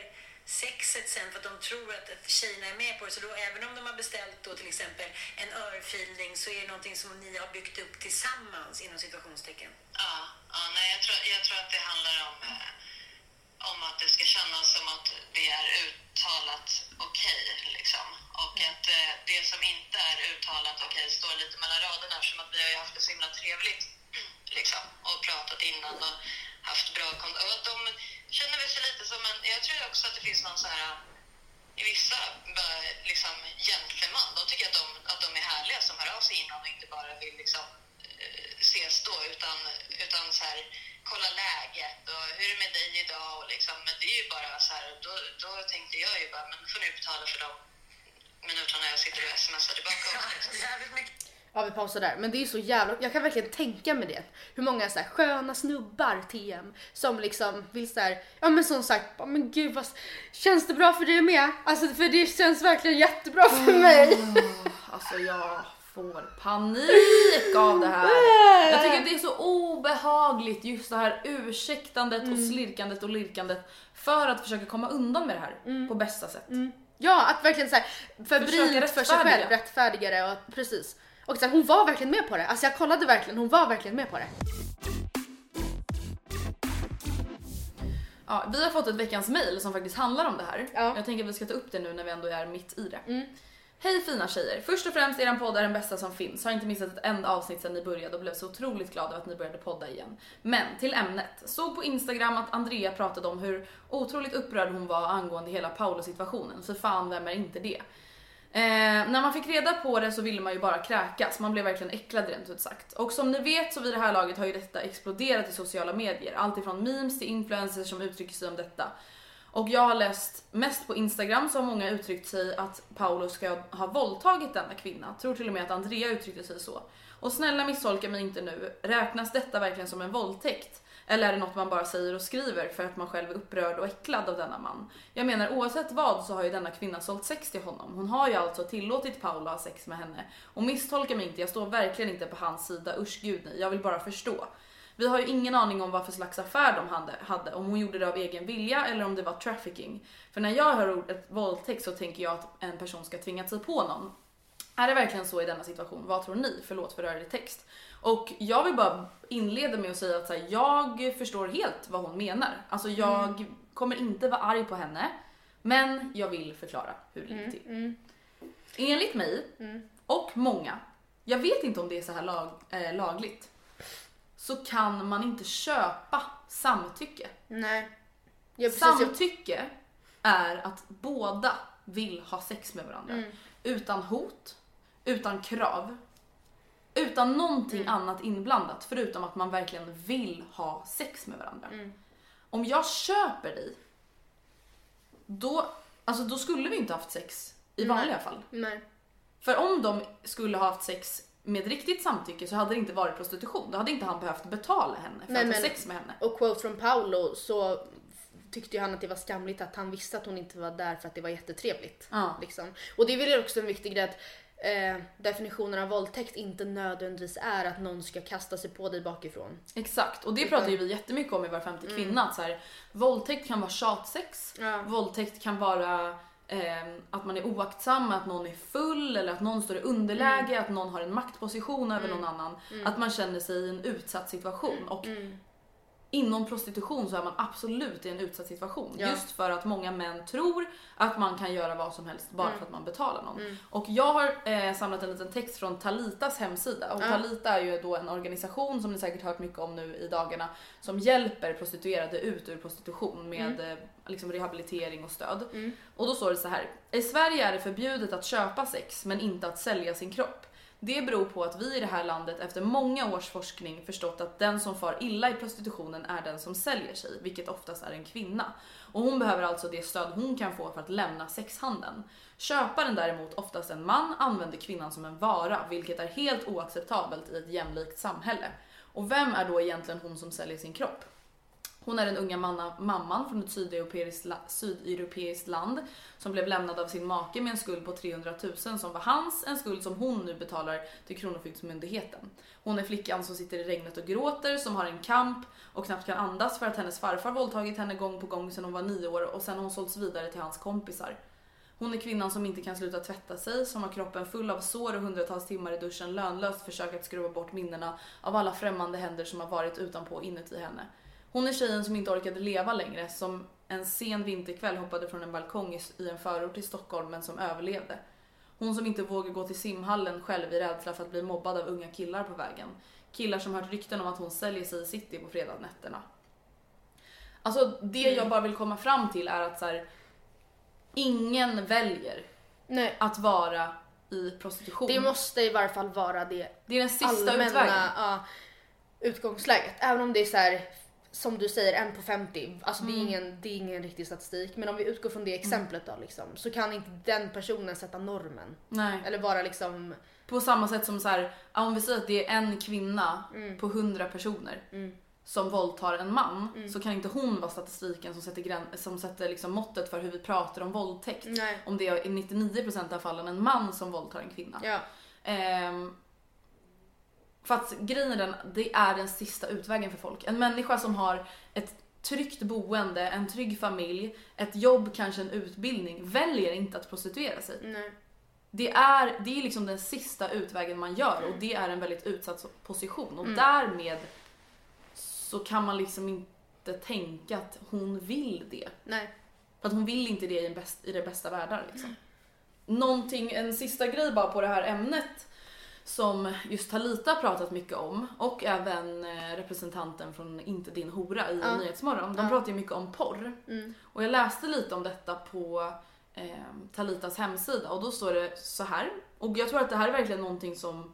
Speaker 5: sexet sen för att de tror att, att tjejerna är med på det. Så då, även om de har beställt då till exempel en örfilning så är det någonting som ni har byggt upp tillsammans inom situationstecken.
Speaker 6: Ja, ja nej, jag, tror, jag tror att det handlar om, eh, om att det ska kännas som att det är uttalat okej. Okay, liksom. Och mm. att eh, det som inte är uttalat okej okay, står lite mellan raderna eftersom att vi har ju haft det så himla trevligt liksom, och pratat innan och haft bra kontakt känner vi sig lite som en... Jag tror också att det finns någon så här... I vissa liksom, gentleman, de tycker att de, att de är härliga som hör av sig innan och inte bara vill liksom, eh, ses då utan, utan så här, kolla läget och hur är det med dig idag och liksom, men det är ju bara så här, då, då tänkte jag ju bara, men får ni betala för de minuterna jag sitter och smsar tillbaka.
Speaker 2: Ja, Ja vi pausar där. Men det är så jävla, jag kan verkligen tänka mig det. Hur många så här sköna snubbar TM som liksom vill så här, ja men som sagt, men gud vad, känns det bra för dig med? Alltså för det känns verkligen jättebra för mig.
Speaker 3: alltså jag får panik av det här. Jag tycker att det är så obehagligt just det här ursäktandet mm. och slirkandet och lirkandet för att försöka komma undan med det här mm. på bästa sätt. Mm.
Speaker 2: Ja, att verkligen såhär febrilt för sig själv, rättfärdigare och precis. Och så här, hon var verkligen med på det. Alltså jag kollade verkligen, hon var verkligen med på det.
Speaker 3: Ja, vi har fått ett veckans mail som faktiskt handlar om det här. Ja. Jag tänker att vi ska ta upp det nu när vi ändå är mitt i det. Mm. Hej fina tjejer! Först och främst, eran podd är den bästa som finns. Har inte missat ett enda avsnitt sedan ni började och blev så otroligt glad över att ni började podda igen. Men till ämnet. Såg på Instagram att Andrea pratade om hur otroligt upprörd hon var angående hela Paolo-situationen. För fan, vem är inte det? Eh, när man fick reda på det så ville man ju bara kräkas, man blev verkligen äcklad rent ut sagt. Och som ni vet så vid det här laget har ju detta exploderat i sociala medier. Allt ifrån memes till influencers som uttrycker sig om detta. Och jag har läst mest på Instagram så har många uttryckt sig att Paolo ska ha våldtagit denna kvinna. Tror till och med att Andrea uttryckte sig så. Och snälla misstolka mig inte nu, räknas detta verkligen som en våldtäkt? Eller är det något man bara säger och skriver för att man själv är upprörd och äcklad av denna man? Jag menar oavsett vad så har ju denna kvinna sålt sex till honom. Hon har ju alltså tillåtit Paolo ha sex med henne. Och misstolka mig inte, jag står verkligen inte på hans sida, usch gud nej, jag vill bara förstå. Vi har ju ingen aning om vad för slags affär de hade, hade, om hon gjorde det av egen vilja eller om det var trafficking. För när jag hör ordet våldtäkt så tänker jag att en person ska tvingat sig på någon. Är det verkligen så i denna situation? Vad tror ni? Förlåt för rörig text. Och jag vill bara inleda med att säga att här, jag förstår helt vad hon menar. Alltså jag mm. kommer inte vara arg på henne, men jag vill förklara hur det ligger mm, till. Mm. Enligt mig mm. och många, jag vet inte om det är så här lag, äh, lagligt, så kan man inte köpa samtycke.
Speaker 2: Nej.
Speaker 3: Ja, samtycke är att båda vill ha sex med varandra. Mm. Utan hot, utan krav, utan någonting mm. annat inblandat förutom att man verkligen vill ha sex med varandra. Mm. Om jag köper dig, då, alltså då skulle vi inte haft sex i vanliga
Speaker 2: Nej.
Speaker 3: fall.
Speaker 2: Nej.
Speaker 3: För om de skulle ha haft sex med riktigt samtycke så hade det inte varit prostitution. Då hade inte han behövt betala henne för Nej, att ha sex med henne.
Speaker 2: Och quote från Paolo så tyckte ju han att det var skamligt att han visste att hon inte var där för att det var jättetrevligt. Ja. Liksom. Och det är väl också en viktig grej att eh, definitionen av våldtäkt inte nödvändigtvis är att någon ska kasta sig på dig bakifrån.
Speaker 3: Exakt, och det pratar ju vi jättemycket om i Var femte mm. kvinna. Att så här, våldtäkt kan vara tjatsex, ja. våldtäkt kan vara eh, att man är oaktsam, att någon är full eller att någon står i underläge, mm. att någon har en maktposition över mm. någon annan. Mm. Att man känner sig i en utsatt situation. Och mm. Inom prostitution så är man absolut i en utsatt situation. Ja. Just för att många män tror att man kan göra vad som helst bara mm. för att man betalar någon. Mm. Och jag har eh, samlat en liten text från Talitas hemsida. Och ja. Talita är ju då en organisation som ni säkert hört mycket om nu i dagarna som hjälper prostituerade ut ur prostitution med mm. eh, liksom rehabilitering och stöd. Mm. Och då står det så här. I Sverige är det förbjudet att köpa sex men inte att sälja sin kropp. Det beror på att vi i det här landet efter många års forskning förstått att den som far illa i prostitutionen är den som säljer sig, vilket oftast är en kvinna. Och hon behöver alltså det stöd hon kan få för att lämna sexhandeln. Köparen däremot, oftast en man, använder kvinnan som en vara, vilket är helt oacceptabelt i ett jämlikt samhälle. Och vem är då egentligen hon som säljer sin kropp? Hon är den unga manna, mamman från ett sydeuropeiskt, sydeuropeiskt land som blev lämnad av sin make med en skuld på 300 000 som var hans, en skuld som hon nu betalar till Kronofogdemyndigheten. Hon är flickan som sitter i regnet och gråter, som har en kamp och knappt kan andas för att hennes farfar våldtagit henne gång på gång sedan hon var nio år och sen har hon sålts vidare till hans kompisar. Hon är kvinnan som inte kan sluta tvätta sig, som har kroppen full av sår och hundratals timmar i duschen lönlöst försökt att skruva bort minnena av alla främmande händer som har varit utanpå och inuti henne. Hon är tjejen som inte orkade leva längre, som en sen vinterkväll hoppade från en balkong i en förort till Stockholm men som överlevde. Hon som inte vågar gå till simhallen själv i rädsla för att bli mobbad av unga killar på vägen. Killar som hört rykten om att hon säljer sig i city på fredagnätterna. Alltså det jag bara vill komma fram till är att så här, ingen väljer Nej. att vara i prostitution.
Speaker 2: Det måste i varje fall vara det
Speaker 3: Det är den sista allmänna, utvägen.
Speaker 2: Ja, utgångsläget. Även om det är så här, som du säger en på 50, alltså mm. det, är mm. ingen, det är ingen riktig statistik men om vi utgår från det mm. exemplet då liksom, så kan inte den personen sätta normen.
Speaker 3: Nej.
Speaker 2: Eller vara liksom...
Speaker 3: På samma sätt som så här, om vi säger att det är en kvinna mm. på 100 personer mm. som våldtar en man mm. så kan inte hon vara statistiken som sätter, grän, som sätter liksom måttet för hur vi pratar om våldtäkt.
Speaker 2: Nej.
Speaker 3: Om det är i 99% av fallen en man som våldtar en kvinna.
Speaker 2: Ja.
Speaker 3: Um, för att grejen är den, det är den sista utvägen för folk. En människa som har ett tryggt boende, en trygg familj, ett jobb, kanske en utbildning, väljer inte att prostituera sig.
Speaker 2: Nej.
Speaker 3: Det är, det är liksom den sista utvägen man gör och det är en väldigt utsatt position och mm. därmed så kan man liksom inte tänka att hon vill det.
Speaker 2: Nej.
Speaker 3: För att hon vill inte det i, bäst, i det bästa världar liksom. Någonting, en sista grej bara på det här ämnet som just Talita pratat mycket om och även eh, representanten från Inte din hora i ja. Nyhetsmorgon. De ja. pratar ju mycket om porr.
Speaker 2: Mm.
Speaker 3: Och jag läste lite om detta på eh, Talitas hemsida och då står det så här. Och jag tror att det här är verkligen någonting som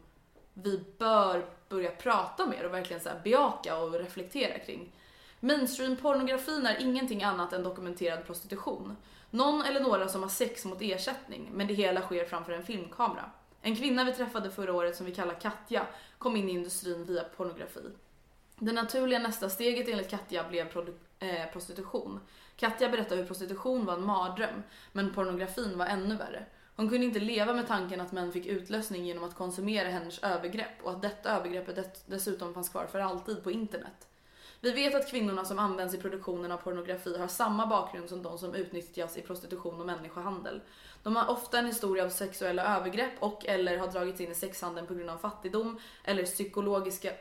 Speaker 3: vi bör börja prata mer och verkligen så här bejaka och reflektera kring. Mainstream-pornografin är ingenting annat än dokumenterad prostitution. Någon eller några som har sex mot ersättning, men det hela sker framför en filmkamera. En kvinna vi träffade förra året som vi kallar Katja kom in i industrin via pornografi. Det naturliga nästa steget enligt Katja blev eh, prostitution. Katja berättade hur prostitution var en mardröm, men pornografin var ännu värre. Hon kunde inte leva med tanken att män fick utlösning genom att konsumera hennes övergrepp och att detta övergreppet dessutom fanns kvar för alltid på internet. Vi vet att kvinnorna som används i produktionen av pornografi har samma bakgrund som de som utnyttjas i prostitution och människohandel. De har ofta en historia av sexuella övergrepp och eller har dragits in i sexhandeln på grund av fattigdom eller psykologiska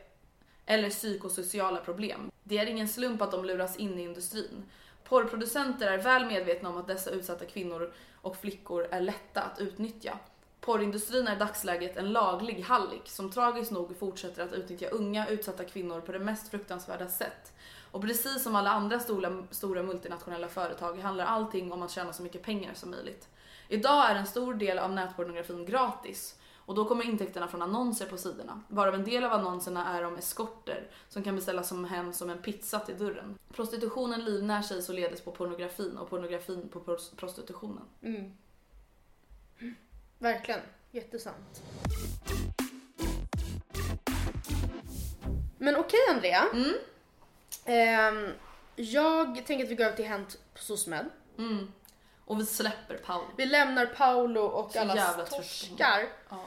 Speaker 3: eller psykosociala problem. Det är ingen slump att de luras in i industrin. Porrproducenter är väl medvetna om att dessa utsatta kvinnor och flickor är lätta att utnyttja. Porrindustrin är i dagsläget en laglig hallick som tragiskt nog fortsätter att utnyttja unga utsatta kvinnor på det mest fruktansvärda sätt. Och precis som alla andra stora, stora multinationella företag handlar allting om att tjäna så mycket pengar som möjligt. Idag är en stor del av nätpornografin gratis och då kommer intäkterna från annonser på sidorna, varav en del av annonserna är om eskorter som kan beställas som hem som en pizza till dörren. Prostitutionen livnär sig således på pornografin och pornografin på prostitutionen.
Speaker 2: Mm. Verkligen, jättesant. Men okej okay, Andrea.
Speaker 3: Mm.
Speaker 2: Eh, jag tänker att vi går över till Hänt på SOSMED.
Speaker 3: Mm. Och vi släpper Paolo.
Speaker 2: Vi lämnar Paolo och Så alla torskar. Ja.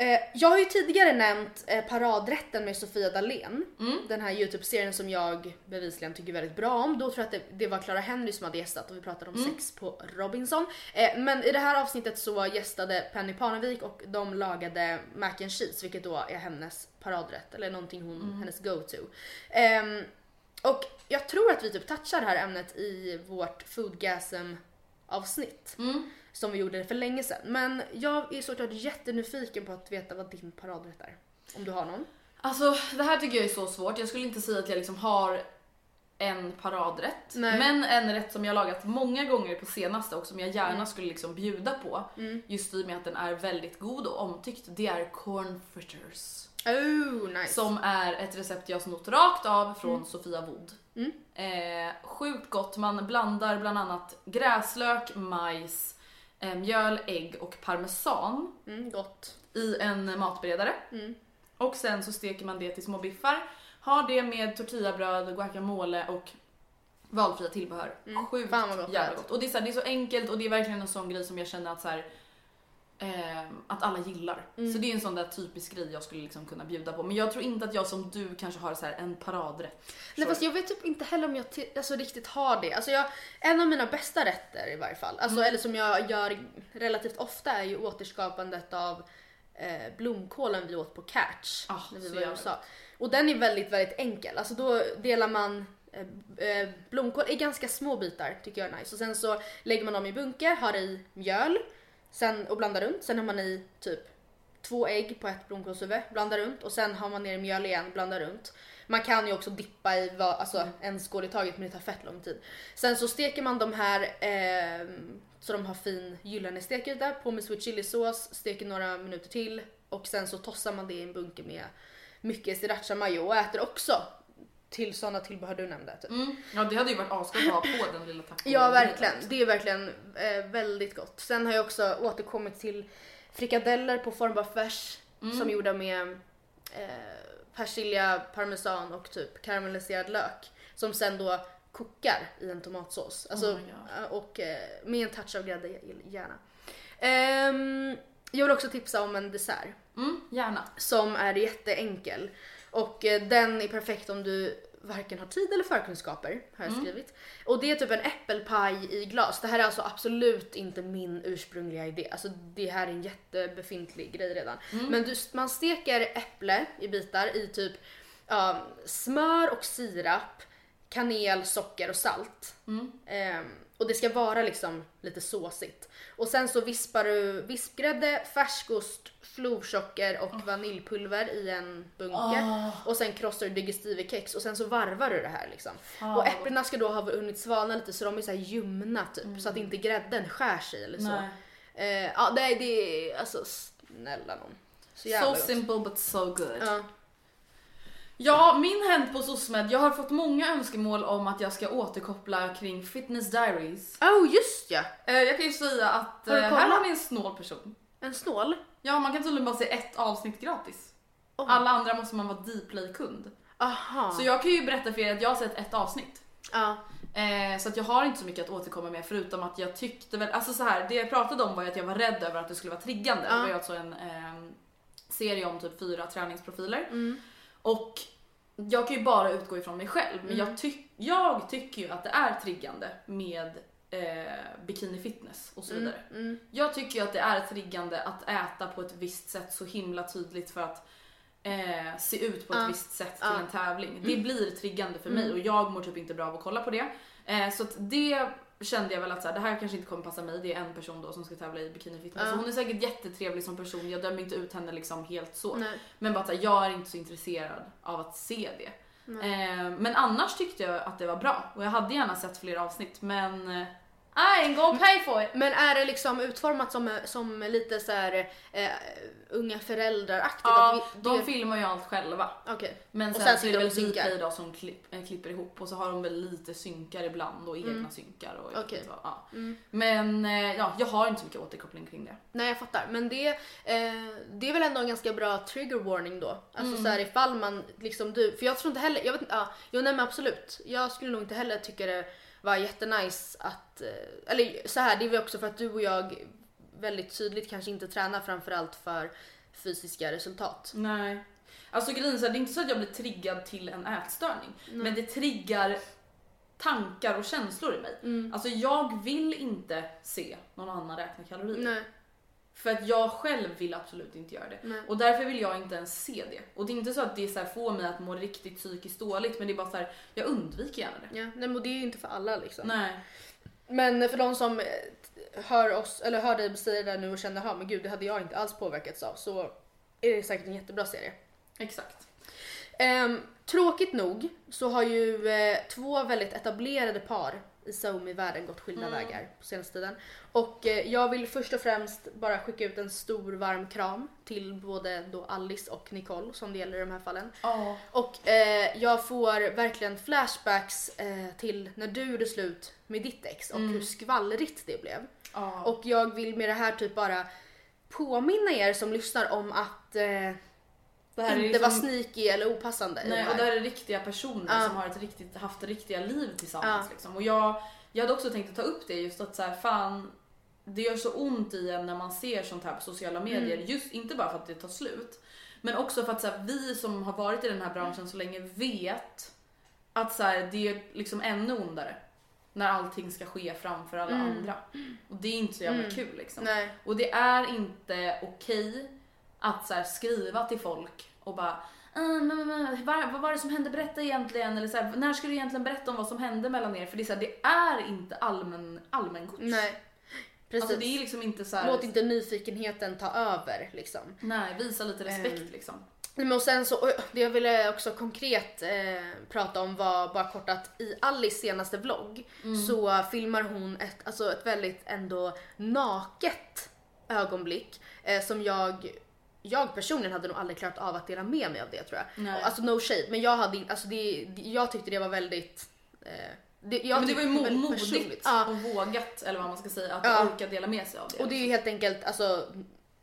Speaker 2: Eh, jag har ju tidigare nämnt eh, Paradrätten med Sofia Dalén.
Speaker 3: Mm.
Speaker 2: Den här Youtube-serien som jag bevisligen tycker väldigt bra om. Då tror jag att det, det var Clara Henry som hade gästat och vi pratade om mm. sex på Robinson. Eh, men i det här avsnittet så gästade Penny Parnevik och de lagade mac and cheese vilket då är hennes paradrätt eller någonting hon, mm. hennes go-to. Ehm, och jag tror att vi typ touchar det här ämnet i vårt foodgasm avsnitt.
Speaker 3: Mm.
Speaker 2: Som vi gjorde för länge sedan. Men jag är såklart jättenyfiken på att veta vad din paradrätt är. Om du har någon.
Speaker 3: Alltså det här tycker jag är så svårt. Jag skulle inte säga att jag liksom har en paradrätt.
Speaker 2: Nej.
Speaker 3: Men en rätt som jag lagat många gånger på senaste och som jag gärna
Speaker 2: Mm.
Speaker 3: skulle liksom bjuda på.
Speaker 2: Mm.
Speaker 3: Just i och med att den är väldigt god och omtyckt. Det är corn fritters.
Speaker 2: Oh, nice.
Speaker 3: Som är ett recept jag snott rakt av från
Speaker 2: Mm.
Speaker 3: Sofia Wood.
Speaker 2: Mm.
Speaker 3: Eh, sjukt gott, man blandar bland annat gräslök, majs, eh, mjöl, ägg och parmesan
Speaker 2: Mm, gott.
Speaker 3: i en matberedare.
Speaker 2: Mm.
Speaker 3: Och sen så steker man det till små biffar. Har det med tortillabröd, guacamole och valfria tillbehör.
Speaker 2: Mm.
Speaker 3: Sjukt
Speaker 2: Fan vad gott
Speaker 3: jävla gott. Och det är, så här, det är så enkelt och det är verkligen en sån grej som jag känner att så här, ehm, att alla gillar.
Speaker 2: Mm.
Speaker 3: Så det är en sån där typisk grej jag skulle liksom kunna bjuda på. Men jag tror inte att jag som du kanske har så här en paradrätt.
Speaker 2: Nej fast jag vet typ inte heller om jag alltså, riktigt har det. Alltså jag, en av mina bästa rätter i varje fall, alltså,
Speaker 3: Mm.
Speaker 2: eller som jag gör relativt ofta är ju återskapandet av eh, blomkålen vi åt på Catch
Speaker 3: Ah,
Speaker 2: när vi var i USA. Och den är väldigt, väldigt enkel. Alltså då delar man eh, eh, blomkål i ganska små bitar tycker jag är nice. Och sen så lägger man dem i bunke, har i mjöl sen, och blanda runt. Sen har man i typ två ägg på ett blomkålshuvud, Blanda runt och sen har man ner mjöl igen, Blanda runt. Man kan ju också dippa i vad, alltså, en skål i taget men det tar fett lång tid. Sen så steker man de här eh, så de har fin gyllene stekyta, på med sweet chili sås, steker några minuter till och sen så tossar man det i en bunke med mycket sriracha mayo och äter också till sådana tillbehör du nämnde. Typ.
Speaker 3: Mm. Ja det hade ju varit asgott att ha på den lilla taco.
Speaker 2: Ja verkligen, det är verkligen eh, väldigt gott. Sen har jag också återkommit till frikadeller på form av färs
Speaker 3: Mm.
Speaker 2: som är gjorda med eh, persilja, parmesan och typ karamelliserad lök som sen då kokar i en tomatsås. Alltså,
Speaker 3: Oh
Speaker 2: eh, och eh, med en touch av grädde gärna. Ehm, jag vill också tipsa om en dessert
Speaker 3: Mm, gärna.
Speaker 2: som är jätteenkel. Och eh, den är perfekt om du varken har tid eller förkunskaper har jag skrivit. Och det är typ en äppelpaj i glas. Det här är alltså absolut inte min ursprungliga idé. Alltså det här är en jättebefintlig grej redan. Men du, man steker äpple i bitar i typ ja, smör och sirap, kanel, socker och salt. Ehm, och det ska vara liksom lite såsigt. Och sen så vispar du vispgrädde, färskost, florsocker och vaniljpulver i en bunke. Och sen krossar du digestivekex och sen så varvar du det här liksom. och äpplena ska då ha hunnit svalna lite så de är så ljumna typ. Så att inte grädden skär sig eller så.
Speaker 3: Nej.
Speaker 2: Eh, ja det är, alltså snälla någon. Så
Speaker 3: So simple but so good.
Speaker 2: Ja.
Speaker 3: Ja, min hänt på SOSMED. Jag har fått många önskemål om att jag ska återkoppla kring Fitness Diaries.
Speaker 2: Oh just ja!
Speaker 3: Eh, jag kan ju säga att
Speaker 2: Har du
Speaker 3: eh, här har ni en snål person.
Speaker 2: En snål.
Speaker 3: Ja, man kan tydligen bara se ett avsnitt gratis.
Speaker 2: Oj.
Speaker 3: Alla andra måste man vara Dplay-kund.
Speaker 2: Aha.
Speaker 3: Så jag kan ju berätta för er att jag har sett ett avsnitt.
Speaker 2: Ja.
Speaker 3: Eh, så att jag har inte så mycket att återkomma med förutom att jag tyckte väl, alltså så här, det jag pratade om var ju att jag var rädd över att det skulle vara triggande.
Speaker 2: Ja.
Speaker 3: Det var ju alltså en ehm, serie om typ fyra träningsprofiler.
Speaker 2: Mm.
Speaker 3: Och jag kan ju bara utgå ifrån mig själv men
Speaker 2: Mm.
Speaker 3: jag, tyck, jag tycker ju att det är triggande med eh, bikini fitness och så vidare.
Speaker 2: Mm.
Speaker 3: Jag tycker ju att det är triggande att äta på ett visst sätt så himla tydligt för att eh, se ut på ett
Speaker 2: Ja.
Speaker 3: visst sätt till.
Speaker 2: Mm.
Speaker 3: en tävling. Det blir triggande för mig och jag mår typ inte bra av att kolla på det. Eh, så att det kände jag väl att så här, det här kanske inte kommer passa mig. Det är en person då som ska tävla i bikini fitness.
Speaker 2: Ja.
Speaker 3: Och Hon är säkert jättetrevlig som person, jag dömer inte ut henne liksom helt så.
Speaker 2: Nej.
Speaker 3: Men bara att så jag är inte så intresserad av att se det. Eh, men annars tyckte jag att det var bra och jag hade gärna sett fler avsnitt men eh, I ain't gonna pay for it.
Speaker 2: Men är det liksom utformat som, som lite så här eh, unga föräldrar-aktigt?
Speaker 3: Ja,
Speaker 2: vi,
Speaker 3: de
Speaker 2: det-
Speaker 3: filmar ju allt själva.
Speaker 2: Okej.
Speaker 3: Men
Speaker 2: Och
Speaker 3: sen,
Speaker 2: sen
Speaker 3: så är det
Speaker 2: de
Speaker 3: väl. Dplay då som klipp, äh, klipper ihop och så har de väl lite synkar ibland och egna synkar och inte vad. Ja. Men eh, ja, jag har inte så mycket återkoppling kring det.
Speaker 2: Nej jag fattar. Men det, eh, det är väl ändå en ganska bra trigger warning då. Alltså så här ifall man liksom du, för jag tror inte heller, jag vet inte, ja, jo nej men absolut. Jag skulle nog inte heller tycka det var jättenice att, eh, eller så här det är väl också för att du och jag väldigt tydligt kanske inte tränar framförallt för fysiska resultat.
Speaker 3: Nej. Alltså grejen är det är inte så att jag blir triggad till en ätstörning. Men det triggar tankar och känslor i mig.
Speaker 2: Mm.
Speaker 3: Alltså jag vill inte se någon annan räkna kalorier.
Speaker 2: Nej.
Speaker 3: För att jag själv vill absolut inte göra det.
Speaker 2: Nej.
Speaker 3: Och därför vill jag inte ens se det. Och det är inte så att det så får mig att må riktigt psykiskt dåligt men det är bara så här, jag undviker gärna det.
Speaker 2: Ja, nej men det är ju inte för alla liksom.
Speaker 3: Nej.
Speaker 2: Men för de som eh, hör oss, eller hör dig säga det där nu och känner, ja men gud det hade jag inte alls påverkats av så är det säkert en jättebra serie.
Speaker 3: Exakt.
Speaker 2: Ehm, tråkigt nog så har ju eh, två väldigt etablerade par i Xiaomi-världen gått skilda vägar på senaste tiden. Och eh, jag vill först och främst bara skicka ut en stor varm kram till både då Alice och Nicole som det gäller i de här fallen.
Speaker 3: Ja.
Speaker 2: Och eh, jag får verkligen flashbacks eh, till när du gjorde slut med ditt ex och hur skvallrigt det blev.
Speaker 3: Ja.
Speaker 2: Och jag vill med det här typ bara påminna er som lyssnar om att eh,
Speaker 3: det här är
Speaker 2: inte
Speaker 3: liksom-
Speaker 2: vara sneaky eller opassande
Speaker 3: Nej, och det här är riktiga personer
Speaker 2: Ja.
Speaker 3: som har ett riktigt, haft riktiga liv tillsammans.
Speaker 2: Ja.
Speaker 3: Liksom. Och jag, jag hade också tänkt att ta upp det just att så här, fan, det gör så ont i en när man ser sånt här på sociala medier.
Speaker 2: Mm.
Speaker 3: Just inte bara för att det tar slut, men också för att så här, vi som har varit i den här branschen så länge vet att så här, det är liksom ännu ondare när allting ska ske framför alla andra. Och det är inte så jävla kul liksom.
Speaker 2: Mm. Nej.
Speaker 3: Och det är inte okej att så här, skriva till folk och bara "Ah, men, men, men, vad, vad var det som hände? Berätta egentligen. Eller så här, när ska du egentligen berätta om vad som hände mellan er? För det är, så här, det är inte allmän, allmängods.
Speaker 2: Nej. Precis.
Speaker 3: Alltså det är liksom inte så här,
Speaker 2: Låt inte nyfikenheten ta över liksom.
Speaker 3: Nej, visa lite respekt
Speaker 2: Ehm.
Speaker 3: liksom.
Speaker 2: Men och sen så, det jag ville också konkret eh, prata om var bara kort att i Alice senaste vlogg så filmar hon ett, alltså ett väldigt ändå naket ögonblick eh, som jag jag personligen hade nog aldrig klarat av att dela med mig av det tror jag.
Speaker 3: Nej.
Speaker 2: Alltså no shade, men jag hade alltså det, jag tyckte det var väldigt eh, det, jag
Speaker 3: Men det var ju mo- modigt.
Speaker 2: Ja.
Speaker 3: och vågat, eller vad man ska säga, att
Speaker 2: Ja.
Speaker 3: orka dela med sig av det.
Speaker 2: Och det är ju helt enkelt alltså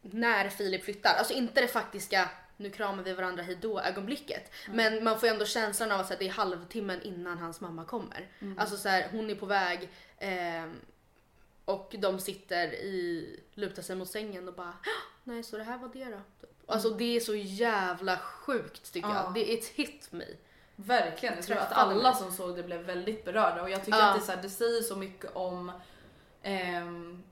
Speaker 2: när Filip flyttar, alltså inte det faktiska nu kramar vi varandra hejdå ögonblicket. Men man får ju ändå känslan av att det är halvtimmen innan hans mamma kommer. Alltså så här, hon är på väg ehm, och de sitter i, lutar sig mot sängen och bara "Ah, nej så det här var det då. Typ. Alltså det är så jävla sjukt tycker
Speaker 3: Ja.
Speaker 2: jag. Det är ett hit me.
Speaker 3: Verkligen, jag tror att alla som såg det blev väldigt berörda och jag tycker att det, så här, det säger så mycket om ehm,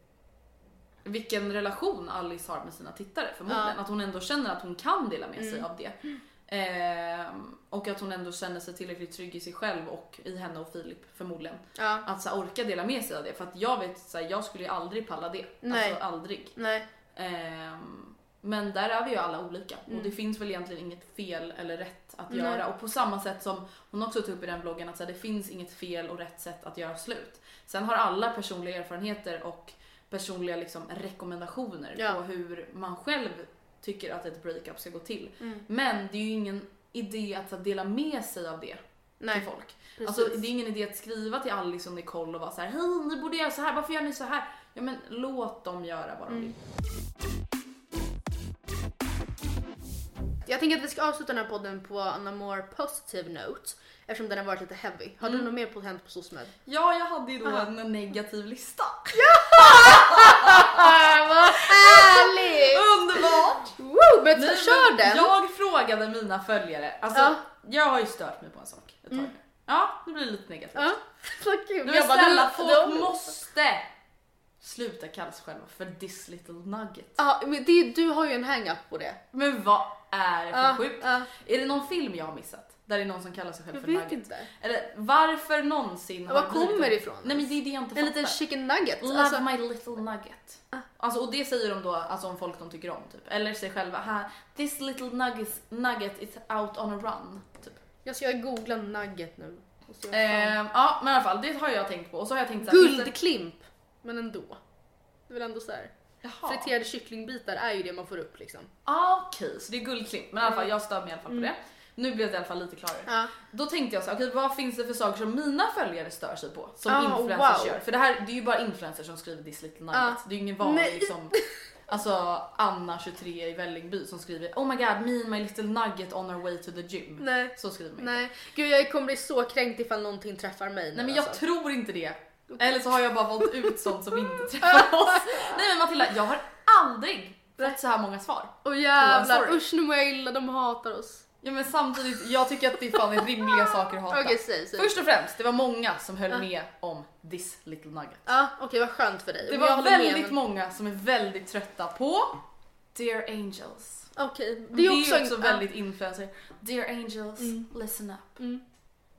Speaker 3: vilken relation Alice har med sina tittare förmodligen.
Speaker 2: Mm.
Speaker 3: Att hon ändå känner att hon kan dela med sig av det. Ehm, och att hon ändå känner sig tillräckligt trygg i sig själv och i henne och Filip förmodligen.
Speaker 2: Ja.
Speaker 3: Att så här, orka dela med sig av det för att jag vet så här, jag skulle ju aldrig palla det.
Speaker 2: Nej.
Speaker 3: Alltså aldrig.
Speaker 2: Nej.
Speaker 3: Ehm, men där är vi ju alla olika och det finns väl egentligen inget fel eller rätt att
Speaker 2: Mm. Nej.
Speaker 3: göra. Och på samma sätt som hon också tog upp i den bloggen att så här, det finns inget fel och rätt sätt att göra slut. Sen har alla personliga erfarenheter och personliga liksom, rekommendationer
Speaker 2: Ja.
Speaker 3: på hur man själv tycker att ett breakup ska gå till.
Speaker 2: Mm.
Speaker 3: Men det är ju ingen idé att dela med sig av det
Speaker 2: Nej.
Speaker 3: till folk.
Speaker 2: Precis.
Speaker 3: Alltså, det är ingen idé att skriva till Alice och Nicole och vara så här: hej ni borde göra så här, varför gör ni så här? Ja men låt dem göra vad de
Speaker 2: Mm.
Speaker 3: vill.
Speaker 2: Jag tänker att vi ska avsluta den här podden på en more positive note eftersom den har varit lite heavy. Har du något mer på hänt på SOSMED?
Speaker 3: Ja, jag hade ju då en negativ lista.
Speaker 2: Ah, vad härligt!
Speaker 3: Underbart!
Speaker 2: Woo, men
Speaker 3: Nej,
Speaker 2: kör den!
Speaker 3: Jag frågade mina följare, alltså
Speaker 2: Ja.
Speaker 3: jag har ju stört mig på en sak ett tag nu. Ja, det blir lite negativt.
Speaker 2: Ja, så kul.
Speaker 3: Nu
Speaker 2: Jag bara,
Speaker 3: snälla, folk måste sluta kalla sig själva för this little nugget.
Speaker 2: Ja, men det, du har ju en hang-up på det.
Speaker 3: Men vad är det för
Speaker 2: Ja,
Speaker 3: sjukt?
Speaker 2: ja.
Speaker 3: Är det någon film jag har missat? Där det är någon som kallar sig själv
Speaker 2: Jag
Speaker 3: för nugget?
Speaker 2: inte.
Speaker 3: Eller varför någonsin
Speaker 2: Var kommer
Speaker 3: en-
Speaker 2: det ifrån?
Speaker 3: Nej men det är det jag inte
Speaker 2: En
Speaker 3: fattar.
Speaker 2: liten chicken nugget.
Speaker 3: Love
Speaker 2: Alltså,
Speaker 3: my little nugget. Alltså, och det säger de då alltså, om folk de tycker om typ. Eller sig själva. "Ha, This little nugget, nugget is out on a run. Typ.
Speaker 2: jag ska googla nugget nu.
Speaker 3: Ehm, ja men i alla fall det har jag tänkt på. Och så har jag tänkt så här,
Speaker 2: Guldklimp! Men ändå. Det är väl ändå så här.
Speaker 3: Jaha.
Speaker 2: Friterade kycklingbitar är ju det man får upp liksom.
Speaker 3: Ah, Okej, så det är guldklimp. Men i alla fall jag stör mig i alla fall på det. Nu blev det i alla fall lite klarare.
Speaker 2: Ja.
Speaker 3: Då tänkte jag så här, okej vad finns det för saker som mina följare stör sig på? Som
Speaker 2: Ah,
Speaker 3: influencers
Speaker 2: wow.
Speaker 3: gör. För det här det är ju bara influencers som skriver this little nugget.
Speaker 2: Ah.
Speaker 3: Det är ju ingen vanlig liksom Alltså Anna 23 i Vällingby som skriver Oh my god, me and my little nugget on our way to the gym.
Speaker 2: Nej.
Speaker 3: Så skriver man inte.
Speaker 2: Nej, gud jag kommer bli så kränkt ifall någonting träffar mig nu
Speaker 3: Nej men jag
Speaker 2: alltså.
Speaker 3: tror inte det. Eller så har jag bara valt ut sånt som inte träffar oss. Nej men Matilda, jag har aldrig fått så här många svar.
Speaker 2: Åh
Speaker 3: en
Speaker 2: jävlar, usch nu mår jag illa, de hatar oss.
Speaker 3: Ja men samtidigt, jag tycker att det fan är rimliga saker att hata.
Speaker 2: Okej, säg, säg.
Speaker 3: Först och främst, det var många som höll med om this little nugget.
Speaker 2: Ja, okej vad skönt för dig.
Speaker 3: Det
Speaker 2: Jag
Speaker 3: var
Speaker 2: håller med,
Speaker 3: väldigt
Speaker 2: men-
Speaker 3: många som är väldigt trötta på Dear Angels.
Speaker 2: Okej,
Speaker 3: Det är också,
Speaker 2: en- ja.
Speaker 3: väldigt influencer. Dear Angels, listen up.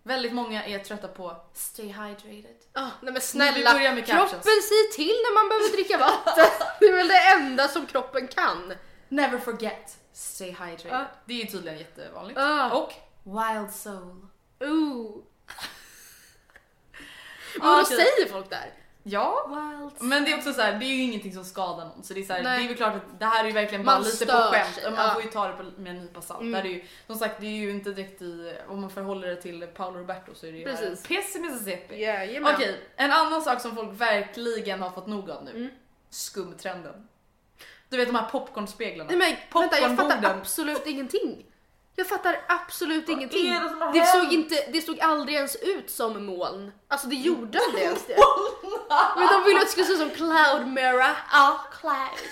Speaker 3: Väldigt många är trötta på Stay hydrated.
Speaker 2: Ah, nej men
Speaker 3: Vi
Speaker 2: snälla,
Speaker 3: börjar med
Speaker 2: kroppen säger till när man behöver dricka vatten. det är väl det enda som kroppen kan.
Speaker 3: Never forget, stay hydrated.
Speaker 2: Ja.
Speaker 3: Det är ju tydligen jättevanligt.
Speaker 2: Ah.
Speaker 3: Och Wild soul.
Speaker 2: Ooh.
Speaker 3: Ja,
Speaker 2: Vad
Speaker 3: okej.
Speaker 2: säger folk där?
Speaker 3: Ja,
Speaker 2: Wild
Speaker 3: men det är också så här, det är ju ingenting som skadar någon. Så det är, så här, det är väl klart att det här är ju verkligen bara
Speaker 2: Man
Speaker 3: lite på skämt. Man
Speaker 2: ja.
Speaker 3: får ju ta det på, med en nypa salt. Det här är ju, som sagt, det är ju inte direkt i, om man förhåller det till Paolo Roberto så är det ju
Speaker 2: Precis.
Speaker 3: Piss i Mississippi.
Speaker 2: Jajamän.
Speaker 3: Okej, en annan sak som folk verkligen har fått nog av nu.
Speaker 2: Mm.
Speaker 3: Skumtrenden. Du vet de här popcornspeglarna.
Speaker 2: Nej men vänta, jag fattar absolut ingenting. Jag fattar absolut ingenting.
Speaker 3: är det som har
Speaker 2: Det
Speaker 3: hänt?
Speaker 2: såg, inte, det såg aldrig ens ut som moln. Alltså det gjorde aldrig ens det. Men de ville att det skulle se ut som cloud mirror.
Speaker 3: Ja, cloud.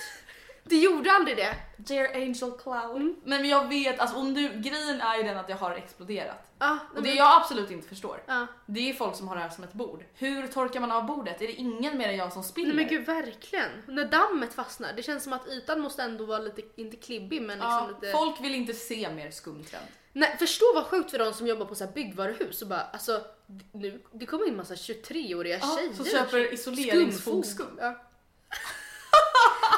Speaker 2: Det gjorde aldrig det.
Speaker 3: Dear Angel Cloud.
Speaker 2: Mm.
Speaker 3: Men jag vet, alltså om du, grejen är ju den att jag har exploderat.
Speaker 2: Ja,
Speaker 3: Och det
Speaker 2: men-
Speaker 3: jag absolut inte förstår,
Speaker 2: Ja.
Speaker 3: det är folk som har det här som ett bord. Hur torkar man av bordet? Är det ingen mer än jag som spiller?
Speaker 2: Nej men gud verkligen. När dammet fastnar, det känns som att ytan måste ändå vara lite, inte klibbig men liksom
Speaker 3: ja,
Speaker 2: lite...
Speaker 3: Folk vill inte se mer skumtrend.
Speaker 2: Nej, förstå vad sjukt för de som jobbar på så här byggvaruhus och bara alltså nu, det kommer in massa 23-åriga
Speaker 3: Ja,
Speaker 2: tjejer.
Speaker 3: som köper isoleringsfotskum.
Speaker 2: Ja.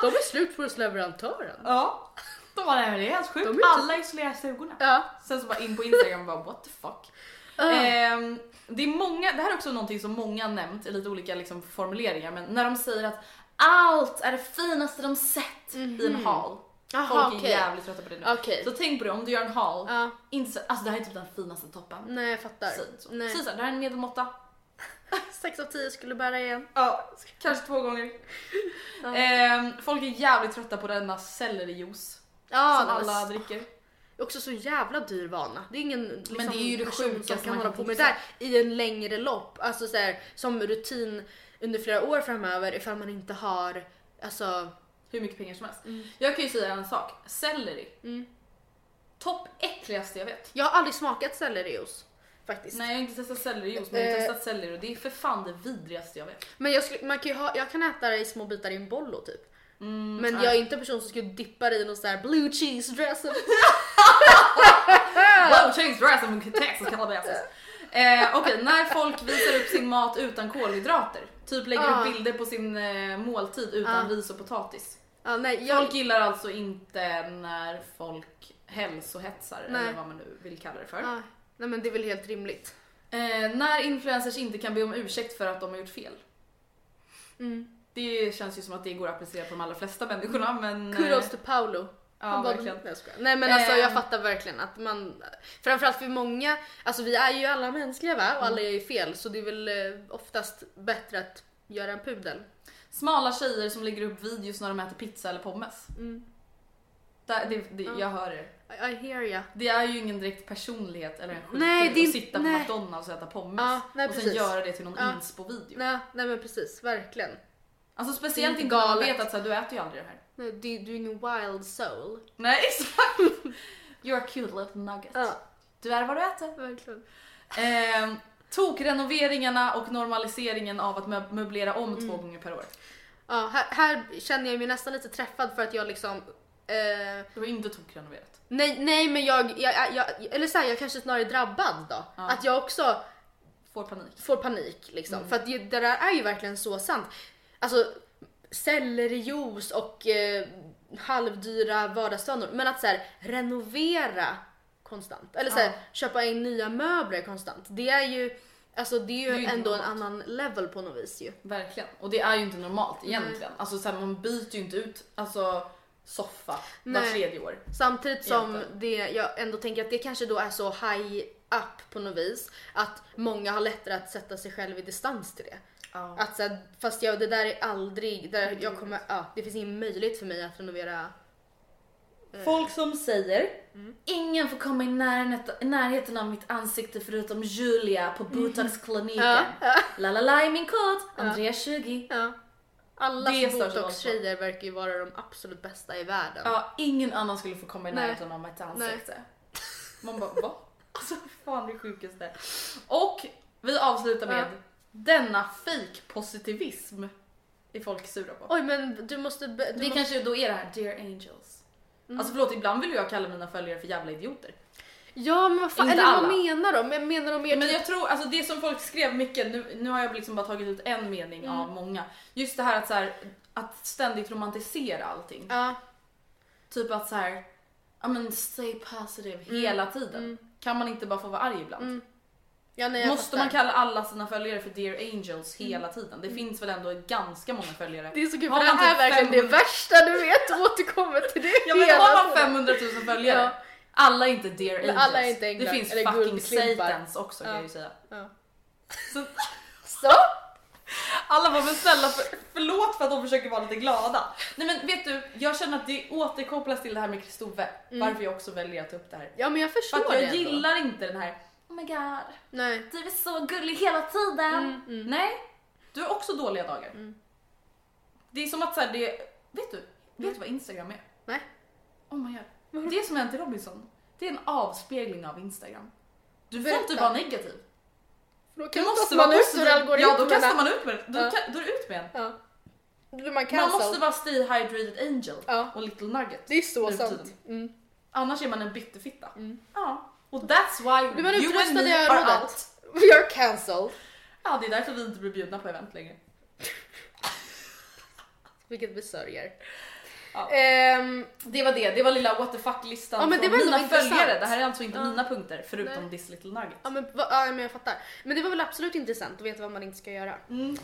Speaker 2: De är slut hos leverantören.
Speaker 3: Ja. De bara, nej det är helt sjukt.
Speaker 2: De är
Speaker 3: Alla isolerar stugorna.
Speaker 2: Ja.
Speaker 3: Sen så bara in på Instagram och bara what the fuck. Ehm, det är många, det här är också någonting som många har nämnt i lite olika liksom, formuleringar men när de säger att allt är det finaste de sett i en hall.
Speaker 2: Mhm. Jaha,
Speaker 3: Folk är
Speaker 2: okej.
Speaker 3: jävligt trötta på det nu.
Speaker 2: Okej.
Speaker 3: Så tänk på det om du gör en hall,
Speaker 2: Ja.
Speaker 3: inte så, alltså det här är typ den finaste toppen.
Speaker 2: Nej jag fattar.
Speaker 3: Säg så.
Speaker 2: Nej.
Speaker 3: Säg så här, det här är en medelmåtta.
Speaker 2: 6 av 10 skulle bära igen.
Speaker 3: Ja, kanske två gånger. Ehm, folk är jävligt trötta på denna sellerijuice
Speaker 2: Ja,
Speaker 3: som alla
Speaker 2: men
Speaker 3: dricker.
Speaker 2: Det är också så jävla dyr vana. Det är ingen liksom,
Speaker 3: det är ju det
Speaker 2: person
Speaker 3: sjukaste
Speaker 2: som kan
Speaker 3: man
Speaker 2: hålla
Speaker 3: kan
Speaker 2: på med det där i en längre lopp. Alltså så här, som rutin under flera år framöver ifall man inte har alltså
Speaker 3: Hur mycket pengar som helst.
Speaker 2: Mm.
Speaker 3: Jag kan ju säga en sak. Selleri. Topp äckligaste jag vet.
Speaker 2: Jag har aldrig smakat sellerijuice faktiskt.
Speaker 3: Nej jag har inte testat sellerijuice men jag har
Speaker 2: Eh.
Speaker 3: testat selleri och det är för fan det vidrigaste jag vet.
Speaker 2: Men jag, skulle, man kan ju ha, jag kan äta det i små bitar i en bollo typ.
Speaker 3: Mm,
Speaker 2: men jag är inte en person som skulle dippa det i någon sån här blue cheese dressing.
Speaker 3: Wow, change dress and Texas calabasas. Eh, Okej, när folk visar upp sin mat utan kolhydrater, typ lägger
Speaker 2: Ah.
Speaker 3: upp bilder på sin eh, måltid utan
Speaker 2: Ah.
Speaker 3: ris och potatis.
Speaker 2: ja, nej, jag,
Speaker 3: Folk gillar alltså inte när folk hälsohetsar
Speaker 2: Nej.
Speaker 3: eller vad man nu vill kalla det för.
Speaker 2: Nej men det är väl helt rimligt.
Speaker 3: Eh, när influencers inte kan be om ursäkt för att de har gjort fel.
Speaker 2: Mm.
Speaker 3: Det känns ju som att det går att applicera på de allra flesta människorna men... eh,
Speaker 2: Kudos till Paolo.
Speaker 3: Ja,
Speaker 2: Han bara-
Speaker 3: verkligen.
Speaker 2: Skojar. Nej men alltså jag
Speaker 3: Ehm.
Speaker 2: fattar verkligen att man, framförallt för många, alltså vi är ju alla mänskliga va och alla gör ju fel så det är väl eh, oftast bättre att göra en pudel.
Speaker 3: Smala tjejer som lägger upp videos när de äter pizza eller pommes.
Speaker 2: Mm.
Speaker 3: Det, det, det, jag hör det.
Speaker 2: I, hear ya.
Speaker 3: Det är ju ingen direkt personlighet eller en
Speaker 2: Nej, det är
Speaker 3: att sitta på
Speaker 2: nej.
Speaker 3: McDonalds och äta pommes
Speaker 2: Ja, nej,
Speaker 3: och sen
Speaker 2: precis.
Speaker 3: göra det till någon
Speaker 2: Ja.
Speaker 3: inspo-video.
Speaker 2: Nej, nej men precis, verkligen.
Speaker 3: Alltså speciellt
Speaker 2: inte
Speaker 3: när man
Speaker 2: galet.
Speaker 3: vet att så här, du äter ju aldrig det här.
Speaker 2: Nej, du, du är ingen wild soul.
Speaker 3: Nej exakt! You're a cute little nugget.
Speaker 2: Ja,
Speaker 3: Du är vad du äter.
Speaker 2: verkligen.
Speaker 3: Eh, tokrenoveringarna och normaliseringen av att möb- möblera om
Speaker 2: Mm.
Speaker 3: två gånger per år.
Speaker 2: Ja, här, här känner jag mig nästan lite träffad för att jag liksom eh,
Speaker 3: Det var inte tokrenoverat.
Speaker 2: nej, nej men jag, jag, jag eller så här, jag kanske snarare är drabbad då.
Speaker 3: Ja.
Speaker 2: Att jag också
Speaker 3: Får panik.
Speaker 2: får panik liksom. För att det, där är ju verkligen så sant. Alltså sellerijuice och eh, halvdyra vardagsvanor. Men att så här, renovera konstant. Eller så här,
Speaker 3: Ja.
Speaker 2: köpa in nya möbler konstant. Det är ju, alltså, det är ju
Speaker 3: Det är ju
Speaker 2: ändå en annan level på något vis ju.
Speaker 3: Verkligen. Och det är ju inte normalt egentligen. Alltså så här, man byter ju inte ut alltså, soffa var
Speaker 2: Nej.
Speaker 3: tredje år.
Speaker 2: Samtidigt som
Speaker 3: Egentligen.
Speaker 2: det, jag ändå tänker att det kanske då är så high up på något vis. Att många har lättare att sätta sig själv i distans till det.
Speaker 3: Ja.
Speaker 2: Att så här, fast jag, det där är aldrig, där jag kommer, ja, det finns ingen möjlighet för mig att renovera.
Speaker 3: Folk som säger ingen får komma i närheten, av mitt ansikte förutom Julia på botoxkliniken.
Speaker 2: Ja,
Speaker 3: La la la i min kod, Andrea20.
Speaker 2: Ja. Alla botox-tjejer verkar ju vara de absolut bästa i världen.
Speaker 3: Ja, ingen annan skulle få komma i närheten av mitt ansikte. Man bara va? Alltså fan det sjukaste. Och vi avslutar med
Speaker 2: Ja.
Speaker 3: denna fake positivism är folk sura på.
Speaker 2: Oj men du måste... Du
Speaker 3: Det
Speaker 2: måste...
Speaker 3: kanske då är det här dear angels.
Speaker 2: Mm.
Speaker 3: Alltså förlåt, ibland vill jag kalla mina följare för jävla idioter.
Speaker 2: Ja men vad fan,
Speaker 3: Inte
Speaker 2: eller vad
Speaker 3: alla.
Speaker 2: menar de? Jag menar de mer
Speaker 3: Men
Speaker 2: typ-
Speaker 3: jag tror, alltså det som folk skrev mycket, nu, nu har jag liksom bara tagit ut en mening
Speaker 2: Mm.
Speaker 3: av många. Just det här att, så här, att ständigt romantisera allting.
Speaker 2: Ja.
Speaker 3: Typ att så här, ja men stay positive
Speaker 2: Mm.
Speaker 3: hela tiden. Kan man inte bara få vara arg ibland?
Speaker 2: ja nej, jag
Speaker 3: Måste
Speaker 2: fattar. Mm.
Speaker 3: man kalla alla sina följare för dear angels hela tiden? Det finns väl ändå ganska många följare.
Speaker 2: Det är så kul
Speaker 3: Har
Speaker 2: för det
Speaker 3: man
Speaker 2: här är
Speaker 3: typ
Speaker 2: verkligen
Speaker 3: 500
Speaker 2: det värsta du vet, återkommer till det
Speaker 3: Ja men
Speaker 2: hela
Speaker 3: har man
Speaker 2: tiden.
Speaker 3: 500 000 följare,
Speaker 2: Ja.
Speaker 3: Alla är inte dear angels.
Speaker 2: alla är inte änglar,
Speaker 3: det finns
Speaker 2: eller
Speaker 3: fucking satans också kan
Speaker 2: Ja.
Speaker 3: jag ju säga. Så,
Speaker 2: Så?
Speaker 3: alla var men snälla för, förlåt för att de försöker vara lite glada. Nej men vet du, jag känner att det återkopplas till det här med Kristove. Varför jag också väljer att ta upp det här.
Speaker 2: Ja men jag
Speaker 3: För
Speaker 2: förstår
Speaker 3: att
Speaker 2: Mm. det
Speaker 3: jag
Speaker 2: ändå.
Speaker 3: gillar inte den här Oh my god,
Speaker 2: Nej.
Speaker 3: du är så gullig hela tiden.
Speaker 2: Mm,
Speaker 3: Nej, du har också dåliga dagar. Det är som att så här, det, vet du, vet du vad Instagram är?
Speaker 2: Nej.
Speaker 3: Oh my god. Det som Anty Robinson. Det är en avspegling av Instagram. Du får inte vara negativ.
Speaker 2: Då
Speaker 3: Du
Speaker 2: kastas
Speaker 3: måste
Speaker 2: man ut ur algoritmerna.
Speaker 3: Ja, då kastar man ut med det. Då,
Speaker 2: Ja.
Speaker 3: då är det ut med en.
Speaker 2: Ja. Då man
Speaker 3: Man måste vara stay hydrated angel
Speaker 2: Ja.
Speaker 3: och little nugget.
Speaker 2: Det är så
Speaker 3: för
Speaker 2: sant. Mm.
Speaker 3: Annars är man en bitterfitta. Ja. Och that's why
Speaker 2: man
Speaker 3: you and
Speaker 2: i
Speaker 3: me are
Speaker 2: öronet?
Speaker 3: out.
Speaker 2: We are cancelled.
Speaker 3: Ja, det är därför vi inte blir bjudna på event längre.
Speaker 2: Vilket vi sörjer.
Speaker 3: Ja.
Speaker 2: Ehm,
Speaker 3: Det var det, det var lilla what the fuck-listan
Speaker 2: Ja, men det
Speaker 3: från
Speaker 2: var
Speaker 3: mina
Speaker 2: intressant.
Speaker 3: följare. Det här är alltså inte
Speaker 2: Ja.
Speaker 3: mina punkter förutom
Speaker 2: Nej.
Speaker 3: this little nugget.
Speaker 2: ja, men, va, ja men jag fattar. Men det var väl absolut intressant att veta vad man inte ska göra.
Speaker 3: Mm.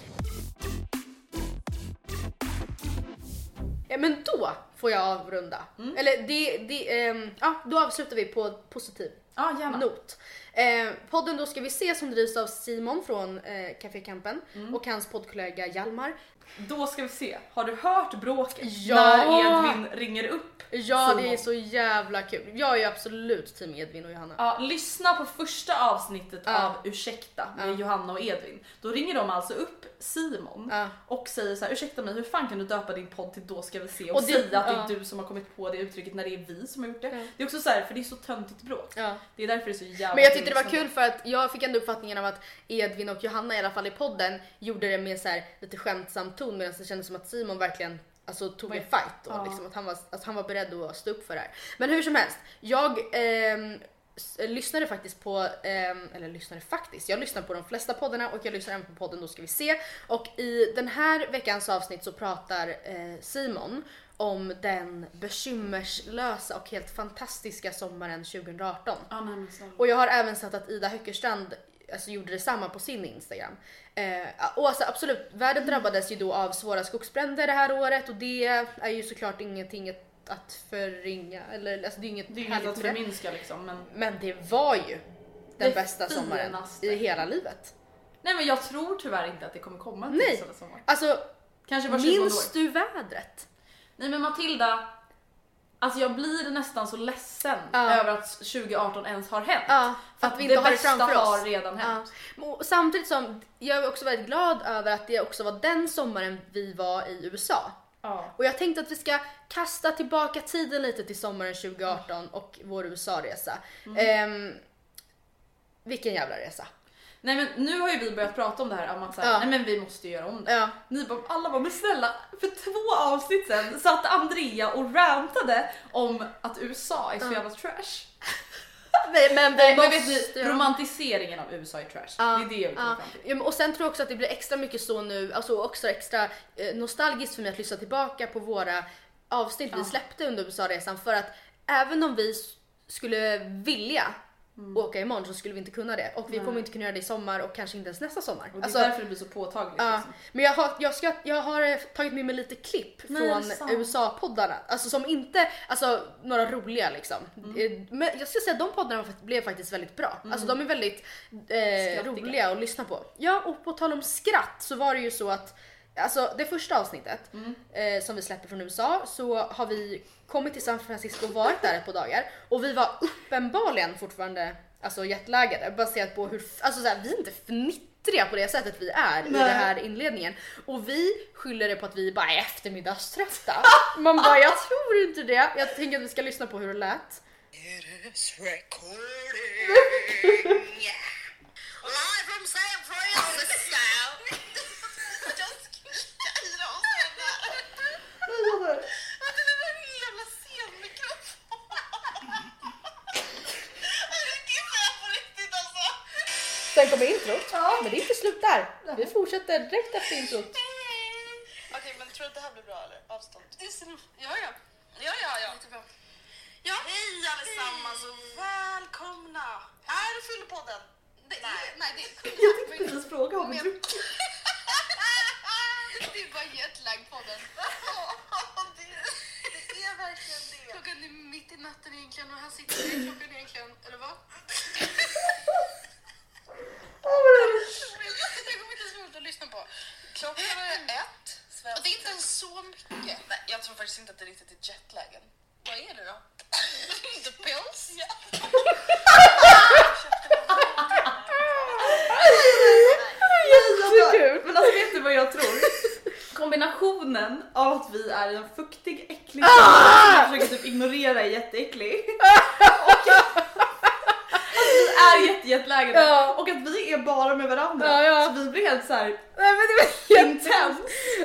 Speaker 2: Ja, men då får jag avrunda.
Speaker 3: Mm.
Speaker 2: Eller det, det, ehm, ja, då avslutar vi på positiv
Speaker 3: Ja, gärna.
Speaker 2: not. Eh, podden Då ska vi se som drivs av Simon från eh, Café Campen
Speaker 3: Mm.
Speaker 2: och hans poddkollega Hjalmar.
Speaker 3: Då ska vi se. Har du hört bråket
Speaker 2: Ja!
Speaker 3: när Edvin ringer upp
Speaker 2: Ja
Speaker 3: Simon?
Speaker 2: det är så jävla kul. Jag är absolut team Edvin och Johanna.
Speaker 3: Ja, lyssna på första avsnittet
Speaker 2: Ja.
Speaker 3: av Ursäkta med
Speaker 2: Ja.
Speaker 3: Johanna och Edvin. Då ringer de alltså upp Simon
Speaker 2: Ja.
Speaker 3: och säger så här: ursäkta mig, hur fan kan du döpa din podd till Då ska vi se och,
Speaker 2: Och det-
Speaker 3: säga att det är du som har kommit på det uttrycket när det är vi som har gjort det. Det är också så här, för det är så töntigt bråk. Det är därför det är så jävla
Speaker 2: Men jag tyckte det var kul för att jag fick ändå uppfattningen av att Edvin och Johanna i alla fall i podden gjorde det med så här lite ton medan det kändes som att Simon verkligen alltså, tog en fight då,
Speaker 3: Ja.
Speaker 2: liksom, att, han var, att han var beredd att stå upp för det här. Men hur som helst, jag s- lyssnade faktiskt på, ehm, eller lyssnade faktiskt, jag lyssnar på de flesta poddarna och jag lyssnar även på podden Då ska vi se. Och i den här veckans avsnitt så pratar eh, Simon om den bekymmerslösa och helt fantastiska sommaren 2018.
Speaker 3: Ja, men.
Speaker 2: Och jag har även sett att Ida Höckerstrand alltså, gjorde detsamma på sin Instagram. Eh, och alltså, absolut, världen drabbades ju då av svåra skogsbränder det här året och det är ju såklart ingenting att- att förringa. Eller, alltså, det är inget
Speaker 3: Det är inget att förminska liksom men
Speaker 2: Men det var ju den
Speaker 3: Det
Speaker 2: bästa sommaren
Speaker 3: finaste.
Speaker 2: i hela livet.
Speaker 3: Nej men jag tror tyvärr inte att det kommer komma en
Speaker 2: Nej.
Speaker 3: till sommar.
Speaker 2: Alltså,
Speaker 3: Kanske var 20
Speaker 2: minns
Speaker 3: år.
Speaker 2: du vädret?
Speaker 3: Nej men Matilda, alltså jag blir nästan så ledsen
Speaker 2: Ja.
Speaker 3: över att 2018 ens har hänt.
Speaker 2: Ja,
Speaker 3: För
Speaker 2: att vi inte
Speaker 3: det
Speaker 2: har det
Speaker 3: bästa
Speaker 2: framför oss.
Speaker 3: har redan hänt.
Speaker 2: Ja. Samtidigt som jag är också väldigt glad över att det också var den sommaren vi var i USA. Och jag tänkte att vi ska kasta tillbaka tiden lite till sommaren 2018 och vår USA-resa.
Speaker 3: Mm.
Speaker 2: Ehm, vilken jävla resa.
Speaker 3: Nej men nu har ju vi börjat prata om det här om att så här,
Speaker 2: Ja.
Speaker 3: nej men vi måste göra om det.
Speaker 2: Ja.
Speaker 3: Ni bara, alla bara, men snälla, för två avsnitt sen satt Andrea och rantade om att USA är så jävla trash.
Speaker 2: Men, men vi
Speaker 3: Nej, men vet ni, romantiseringen av USA är trash.
Speaker 2: Ja,
Speaker 3: det är det jag vill komma fram till.
Speaker 2: Ja, och sen tror jag också att det blir extra mycket så nu, alltså också extra eh, nostalgiskt för mig att lyssna tillbaka på våra avsnitt vi släppte under USA-resan för att även om vi skulle vilja
Speaker 3: Mm.
Speaker 2: åka imorgon så skulle vi inte kunna det och vi kommer inte kunna göra det i sommar och kanske inte ens nästa sommar.
Speaker 3: Och det är
Speaker 2: Alltså,
Speaker 3: därför det blir så påtagligt.
Speaker 2: Ja,
Speaker 3: liksom.
Speaker 2: men jag har, jag, ska, jag har eh, tagit med mig lite klipp
Speaker 3: Nej,
Speaker 2: från? USA-poddarna. Alltså som inte, alltså några roliga liksom.
Speaker 3: Mm.
Speaker 2: Eh, Men jag ska säga att de poddarna blev faktiskt väldigt bra. Alltså de är väldigt eh, roliga att lyssna på. Ja och på tal om skratt så var det ju så att Alltså det första avsnittet
Speaker 3: Mm.
Speaker 2: eh, som vi släppte från USA så har vi kommit till San Francisco och varit där ett par dagar och vi var uppenbarligen fortfarande alltså jetlaggade baserat på hur, alltså så här, vi är inte fnittriga på det sättet vi är i
Speaker 3: Nej.
Speaker 2: den här inledningen och vi skyller det på att vi bara är eftermiddagströtta. Man bara jag tror inte det. Jag tänker att vi ska lyssna på hur det lät.
Speaker 5: It is recording. Live from San Francisco. Jag skriker i dem Att det var en jävla scenmikrofon. Det kissar jag på riktigt alltså.
Speaker 2: Sen kommer introt. Men det är inte slut där. Vi fortsätter direkt efter introt.
Speaker 5: Okej, men tror du att det här blir bra eller? Avstånd? Ja, ja. Ja, ja, ja. Ja. Hej allesammans och välkomna! Är Fyllepodden? Det är, nej, det är
Speaker 3: Jag tänkte precis fråga om du.
Speaker 2: Det är bara jetlag-podden.
Speaker 5: det, det är verkligen det.
Speaker 2: Klockan är mitt i natten egentligen och här sitter vi. Klockan egentligen, eller vad? Det kommer inte så roligt att lyssna på.
Speaker 5: Klockan är ett.
Speaker 2: Och det är inte ens så mycket.
Speaker 5: Nej, jag tror faktiskt inte att det riktigt är jetlagen. Vad är det då?
Speaker 2: The pills?
Speaker 5: Ja.
Speaker 3: Jättekul! Men alltså vet du vad jag tror? Kombinationen av att vi är en fuktig, äcklig ah! som försöker typ ignorera är jätteäcklig. Och att vi är jättejetlaggade
Speaker 2: Ja.
Speaker 3: och att vi är bara med varandra.
Speaker 2: Ja, ja.
Speaker 3: Så vi blir helt så här
Speaker 2: men det var
Speaker 3: intens.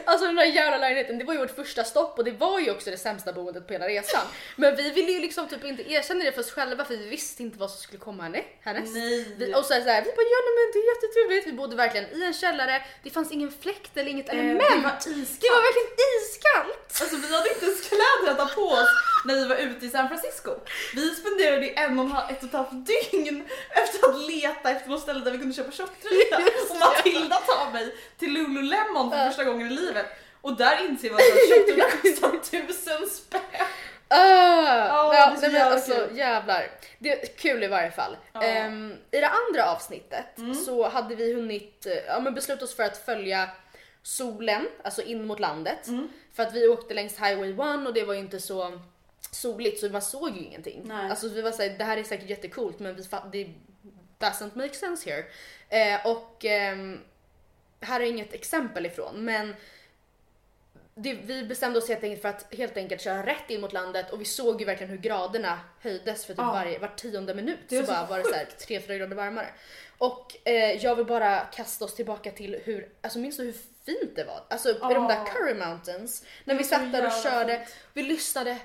Speaker 2: Alltså den där jävla lägenheten, det var ju vårt första stopp och det var ju också det sämsta boendet på hela resan. Men vi ville ju liksom typ inte erkänna det för oss själva för vi visste inte vad som skulle komma härne- härnäst.
Speaker 3: Nej.
Speaker 2: Vi, och så här, så här, vi bara ja men det är jättetrevligt, vi bodde verkligen i en källare, det fanns ingen fläkt eller inget
Speaker 3: Eh,
Speaker 2: element.
Speaker 3: det var iskallt.
Speaker 2: Det var verkligen iskallt!
Speaker 3: Alltså vi hade inte ens kläder att ha på oss när vi var ute i San Francisco. Vi spenderade ju en och en halv, ett och ett halvt dygn efter att leta efter något ställe där vi kunde köpa tjocktröja. Och. Matilda tar mig till Lululemon för första gången i livet. Och där inser man att tjocktröja kostar tusen spänn. Ja, det är
Speaker 2: ja, nej, men alltså
Speaker 3: kul.
Speaker 2: jävlar. Det är kul i varje fall. Ehm, I det andra avsnittet
Speaker 3: Mm.
Speaker 2: så hade vi hunnit eh, ja, men besluta oss för att följa solen, alltså in mot landet.
Speaker 3: Mm.
Speaker 2: För att vi åkte längs Highway 1 och det var ju inte så soligt så man såg ju ingenting.
Speaker 3: Nej.
Speaker 2: Alltså vi var såhär, det här är säkert jättecoolt men vi det doesn't make sense here. Eh, och ehm, här är inget exempel ifrån men det, vi bestämde oss helt enkelt för att helt enkelt köra rätt in mot landet och vi såg ju verkligen hur graderna höjdes för typ
Speaker 3: Ja.
Speaker 2: varje, var tionde minut. Så
Speaker 3: så
Speaker 2: bara var det så här
Speaker 3: sjukt.
Speaker 2: 3-4 grader varmare. Och eh, jag vill bara kasta oss tillbaka till hur, alltså minns du hur fint det var? Alltså i de där
Speaker 3: Ja.
Speaker 2: Curry Mountains. När vi satt där och körde, vi lyssnade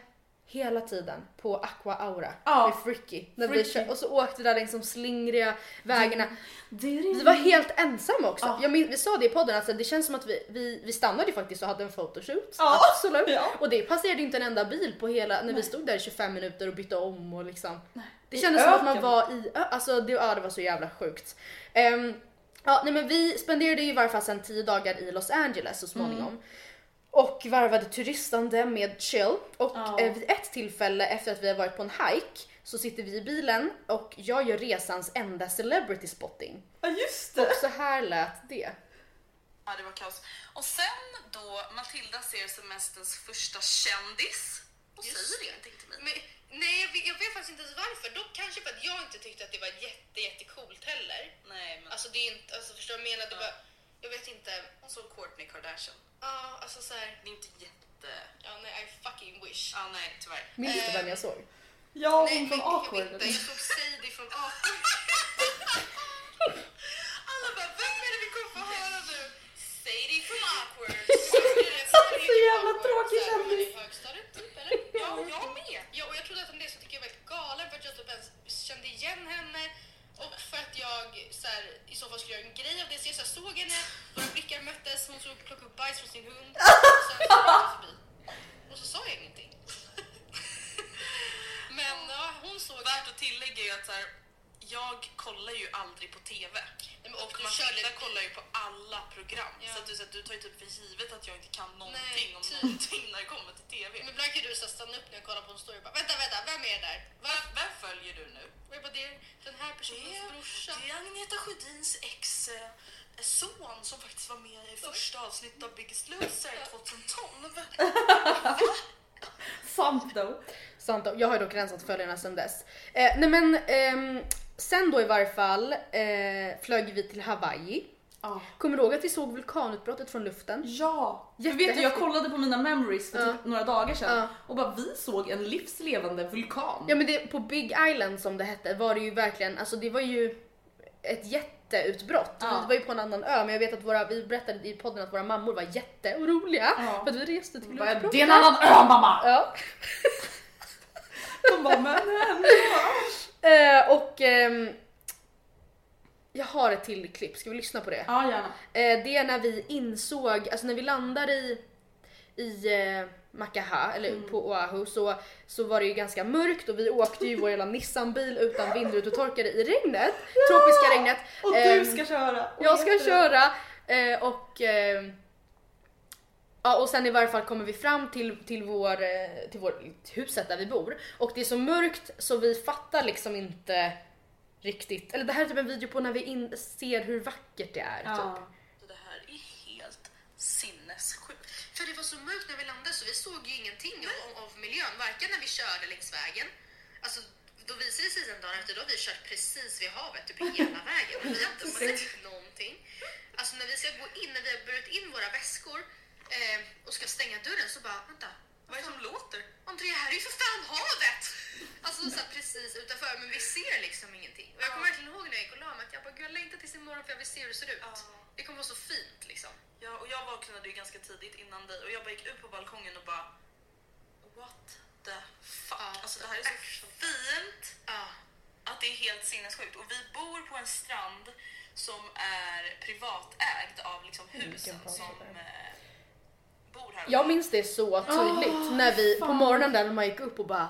Speaker 2: hela tiden på Aqua Aura
Speaker 3: Ja.
Speaker 2: med Fricky. När Vi
Speaker 3: Fricky.
Speaker 2: kör, och så åkte vi där längs de slingriga vägarna.
Speaker 3: Vi
Speaker 2: Vi var helt ensamma också.
Speaker 3: Ja.
Speaker 2: Jag vi sa det i podden, alltså, det känns som att vi, vi, vi stannade faktiskt och hade en photoshoot.
Speaker 3: Ja.
Speaker 2: Absolut.
Speaker 3: Ja.
Speaker 2: Och det passerade inte en enda bil på hela, när vi stod där i 25 minuter och bytte om och liksom. Det
Speaker 3: I
Speaker 2: kändes som att man var i, alltså det, ja, det var så jävla sjukt. Ehm, ja, nej, men vi spenderade ju i varje fall sen 10 dagar i Los Angeles så småningom.
Speaker 3: Mm.
Speaker 2: Och varvade turistande med chill. Och
Speaker 3: Ja.
Speaker 2: eh, vid ett tillfälle efter att vi har varit på en hike så sitter vi i bilen och jag gör resans enda celebrity spotting.
Speaker 3: Ja just
Speaker 2: Och
Speaker 3: det.
Speaker 2: så här lät det.
Speaker 5: Ja, det var kaos. Och sen då Matilda ser semesterns första kändis och säger ingenting till mig.
Speaker 2: Men, nej, jag vet, jag vet faktiskt inte ens varför. Dock kanske för att jag inte tyckte att det var jätte, jättecoolt heller.
Speaker 5: Nej, men
Speaker 2: Alltså det är inte, alltså förstår du vad jag menar? Det var, jag vet inte.
Speaker 5: hon såg Kourtney Kardashian.
Speaker 2: Ja, alltså såhär.
Speaker 5: Det är inte jätte...
Speaker 2: Ja, nej, I fucking wish.
Speaker 5: Ja, nej, tyvärr.
Speaker 2: Minns du vem jag såg?
Speaker 3: Ja,
Speaker 2: Nej,
Speaker 3: hon från
Speaker 2: jag
Speaker 3: Awkward.
Speaker 2: vet inte. Jag såg Sadie från Awkward.
Speaker 5: Alla bara, vem är det vi kommer få höra nu? Sadie from Awkward.
Speaker 3: Så jävla tråkig kändis.
Speaker 2: Typ?
Speaker 5: Ja, jag med.
Speaker 2: Ja, och jag trodde att om det så tycker jag var helt galen för att jag typ ens kände igen henne och för att jag så här, i så fall skulle göra en grej av det. Så jag så här, såg henne, våra blickar möttes, hon såg plocka upp bajs från sin hund och sen så gick jag förbi. Och så sa jag ingenting. Men ja, hon såg...
Speaker 5: Värt att tillägga är att så här, jag kollar ju aldrig på TV.
Speaker 2: Nej, men
Speaker 5: Och
Speaker 2: du
Speaker 5: Matilda
Speaker 2: körde-
Speaker 5: kollar ju på alla program.
Speaker 2: Ja.
Speaker 5: Så att du, så att du tar ju typ för givet att jag inte kan någonting
Speaker 2: Nej,
Speaker 5: om
Speaker 2: typ.
Speaker 5: någonting när det kommer till TV.
Speaker 2: Men ibland kan du så stanna upp när jag kollar på en story och bara vänta, vänta, vem är det där?
Speaker 5: Vem, vem följer du nu?
Speaker 2: Och jag bara, det är den här personens brorsa.
Speaker 5: det är Agneta Sjödins ex eh, son som faktiskt var med i första avsnittet av Biggest Loser 2012.
Speaker 3: Sant då.
Speaker 2: Sant, jag har ju dock rensat följarna sedan dess. Eh, nej men ehm, sen då i varje fall eh, flög vi till Hawaii Ah. Kommer du ihåg att vi såg vulkanutbrottet från luften?
Speaker 3: Ja! Jag vet du, jag kollade på mina memories för typ några dagar sedan och bara vi såg en livslevande vulkan.
Speaker 2: Ja men det, på Big Island som det hette var det ju verkligen, alltså det var ju ett jätteutbrott. Vi var ju på en annan ö men jag vet att våra, vi berättade i podden att våra mammor var jätteoroliga för att vi reste till
Speaker 3: utbrottet. Det är en annan ö mamma!
Speaker 2: Ja.
Speaker 3: De bara men
Speaker 2: äh, Och ähm, jag har ett till klipp, ska vi lyssna på det?
Speaker 3: Ja gärna.
Speaker 2: Äh, det är när vi insåg, alltså när vi landar i, i äh, Makaha, eller mm. på Oahu, så, så var det ju ganska mörkt och vi åkte ju vår jävla Nissan-bil utan vindrutetorkare i regnet. Tropiska regnet.
Speaker 3: Och du ehm, ska köra.
Speaker 2: Och jag ska köra. Eh, och eh, Ja och sen i varje fall kommer vi fram till, till, vår, eh, till vår, huset där vi bor och det är så mörkt så vi fattar liksom inte riktigt, eller det här är typ en video på när vi in, ser hur vackert det är. Ja. Typ.
Speaker 6: Det här är helt sinnessjukt. För det var så mörkt när vi landade så vi såg ju ingenting av, av, miljön, varken när vi körde längs vägen, alltså då visade det sig sen dagen efter, då har vi kört precis vid havet, typ hela vägen. Vi har inte sett någonting. Alltså när vi ska gå in, när vi har burit in våra väskor eh, och ska stänga dörren så bara, vänta.
Speaker 3: Vad är det som låter?
Speaker 6: André, här är ju för fan havet! Alltså så här, precis utanför, men vi ser liksom ingenting. Och jag kommer verkligen ihåg när jag gick och la mig att jag bara, gud jag längtar tills imorgon för jag vill se hur det ser ut. Ja. Det kommer vara så fint liksom.
Speaker 3: Ja, och jag vaknade ju ganska tidigt innan dig och jag bara gick ut på balkongen och bara, what the fuck? Ja, alltså det här är så fint ja. att det är helt sinnessjukt. Och vi bor på en strand som är privatägd av liksom husen som eh.
Speaker 2: Jag minns det så tydligt oh, när vi fan. på morgonen där när man gick upp och bara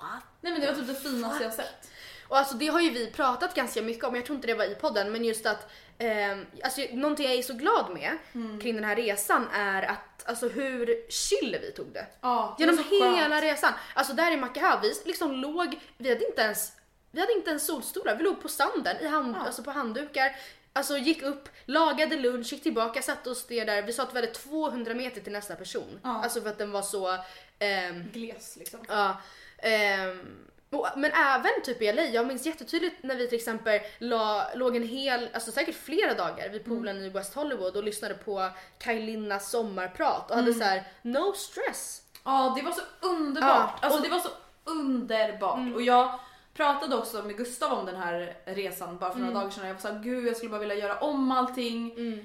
Speaker 3: What? Nej men det var typ det finaste jag sett.
Speaker 2: Och alltså det har ju vi pratat ganska mycket om, jag tror inte det var i podden, men just att eh, alltså, någonting jag är så glad med mm. kring den här resan är att alltså hur chill vi tog det. Genom det hela skönt. resan. Alltså där i Makaha, vi liksom låg, vi hade inte ens vi hade inte ens solstolar, vi låg på sanden i hand, ja. alltså på handdukar. Alltså gick upp, lagade lunch, gick tillbaka, satte oss ner där. Vi sa att vi hade 200 meter till nästa person. Ja. Alltså för att den var så...
Speaker 3: Ehm, Gles liksom.
Speaker 2: Ja. Ehm, men även typ i LA, jag minns jättetydligt när vi till exempel la, låg en hel, alltså säkert flera dagar vid poolen mm. i West Hollywood och lyssnade på Kajlinnas sommarprat och mm. hade så här: no stress.
Speaker 3: Ja det var så underbart, ja, alltså det var så underbart mm. och jag pratade också med Gustav om den här resan bara för några mm. dagar sedan jag var såhär gud jag skulle bara vilja göra om allting.
Speaker 2: Mm.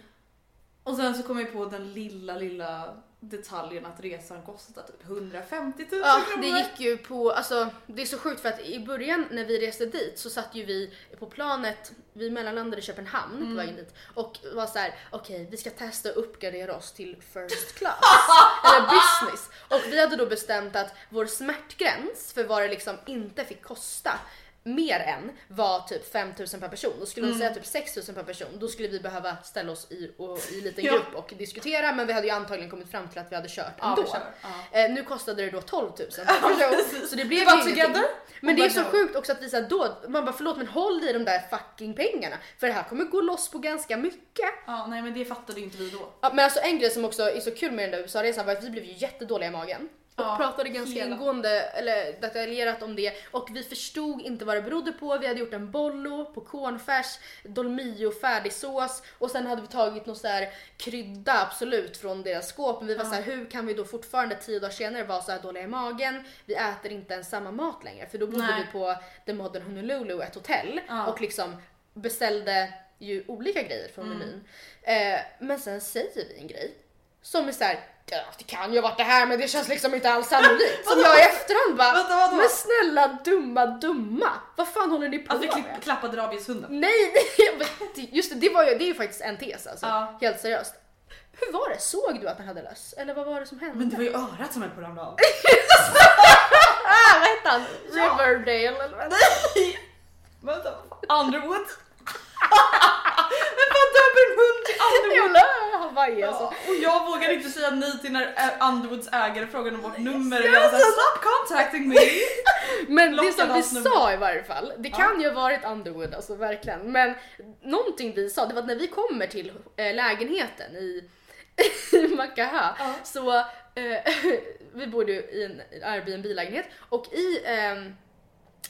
Speaker 3: Och sen så kom jag på den lilla lilla detaljen att resan kostade typ 150 000
Speaker 2: ja, kronor. det gick ju på, alltså det är så sjukt för att i början när vi reste dit så satt ju vi på planet, vi mellanlandade i Köpenhamn mm. på vägen dit och var så här: okej okay, vi ska testa att uppgradera oss till first class eller business och vi hade då bestämt att vår smärtgräns för vad det liksom inte fick kosta mer än var typ 5000 per person. Då skulle mm. säga typ 6000 per person. Då skulle vi behöva ställa oss i, och, i en liten grupp och diskutera men vi hade ju antagligen kommit fram till att vi hade kört
Speaker 3: ja,
Speaker 2: ändå.
Speaker 3: Ja.
Speaker 2: Eh, nu kostade det då 12 000 per person. så det blev ju
Speaker 3: together.
Speaker 2: Men det är så sjukt också att vi såhär då, man bara förlåt men håll i de där fucking pengarna för det här kommer gå loss på ganska mycket.
Speaker 3: Ja nej men det fattade ju inte vi då.
Speaker 2: Ja, men alltså en grej som också är så kul med den där USA-resan var att vi blev ju jättedåliga i magen och ja, pratade ganska hela. ingående eller detaljerat om det och vi förstod inte vad det berodde på. Vi hade gjort en bollo på cornfärs, dolmio färdigsås och sen hade vi tagit någon så här krydda absolut från deras skåp. Men vi var ja. så här, hur kan vi då fortfarande tio dagar senare vara så här dåliga i magen? Vi äter inte ens samma mat längre för då bodde Nej. vi på The Modern Honolulu, ett hotell ja. och liksom beställde ju olika grejer från mm. menyn. Eh, men sen säger vi en grej som är det kan ju ha varit det här men det känns liksom inte alls sannolikt. Som jag i efterhand bara, vänta, vänta. men snälla dumma dumma, vad fan håller ni på
Speaker 3: alltså, med? Alltså vi klappade rabieshunden.
Speaker 2: Nej, nej, just det, det, var ju, det är ju faktiskt en tes alltså. Ja. Helt seriöst. Hur var det? Såg du att den hade löss? Eller vad var det som hände?
Speaker 3: Men det var ju örat som höll på att ramla av.
Speaker 2: ah, vad hette han? Riverdale eller vad?
Speaker 3: Nej! Vänta, Underwood? Vem fan döper en hund till Underwood?
Speaker 2: Jävla Hawaii alltså.
Speaker 3: Ja, och jag vågar inte säga nej till när Underwoods ägare frågade om vårt nummer och jag sa stop contacting me.
Speaker 2: Men det som vi sa i varje fall, det kan ju ha varit Underwood alltså verkligen. Men någonting vi sa, det var att när vi kommer till äh, lägenheten i Makaha ja. så äh, vi bodde ju i en Airbnb-lägenhet och i äh,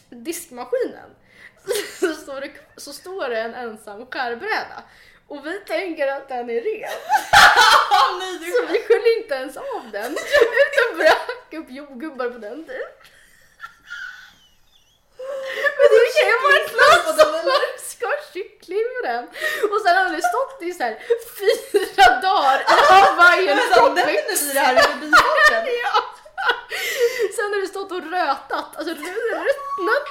Speaker 2: diskmaskinen så står, det, så står det en ensam skärbräda. Och vi tänker att den är ren. så vi sköljer inte ens av den utan börjar hacka upp jordgubbar på den typ. Men det kan ju vara lass som skar kyckling på den. Och sen hade det stått i så här fyra dagar i Hawaiian tropics.
Speaker 3: det här i
Speaker 2: ja. Sen har det stått och rötat, alltså ruttnat.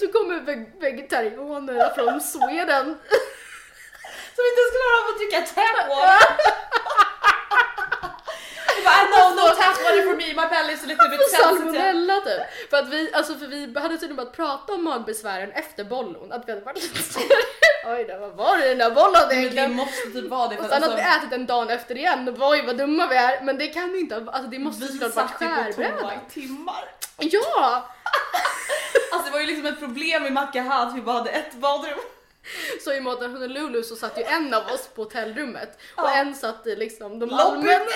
Speaker 2: Så kommer vegetarianerna från Sweden.
Speaker 3: Klarar av att dricka tap water. bara, no, no tap water for me, my belly is a little bit.
Speaker 2: Salmonella typ. För att vi, alltså för vi hade tydligen börjat prata om magbesvären efter bollon. Att vi hade varit Oj då, vad var det i den där bollen
Speaker 3: egentligen? Det måste typ vara det.
Speaker 2: Och sen alltså, att vi ätit en dag efter igen. Oj vad dumma vi är. Men det kan vi inte ha, alltså det måste såklart varit skärbräda.
Speaker 3: Vi i timmar.
Speaker 2: Ja!
Speaker 3: alltså det var ju liksom ett problem i Macka att vi bara hade ett badrum.
Speaker 2: Så i Modern Honolulu så satt ju en av oss på hotellrummet och ja. en satt i liksom de allmänna...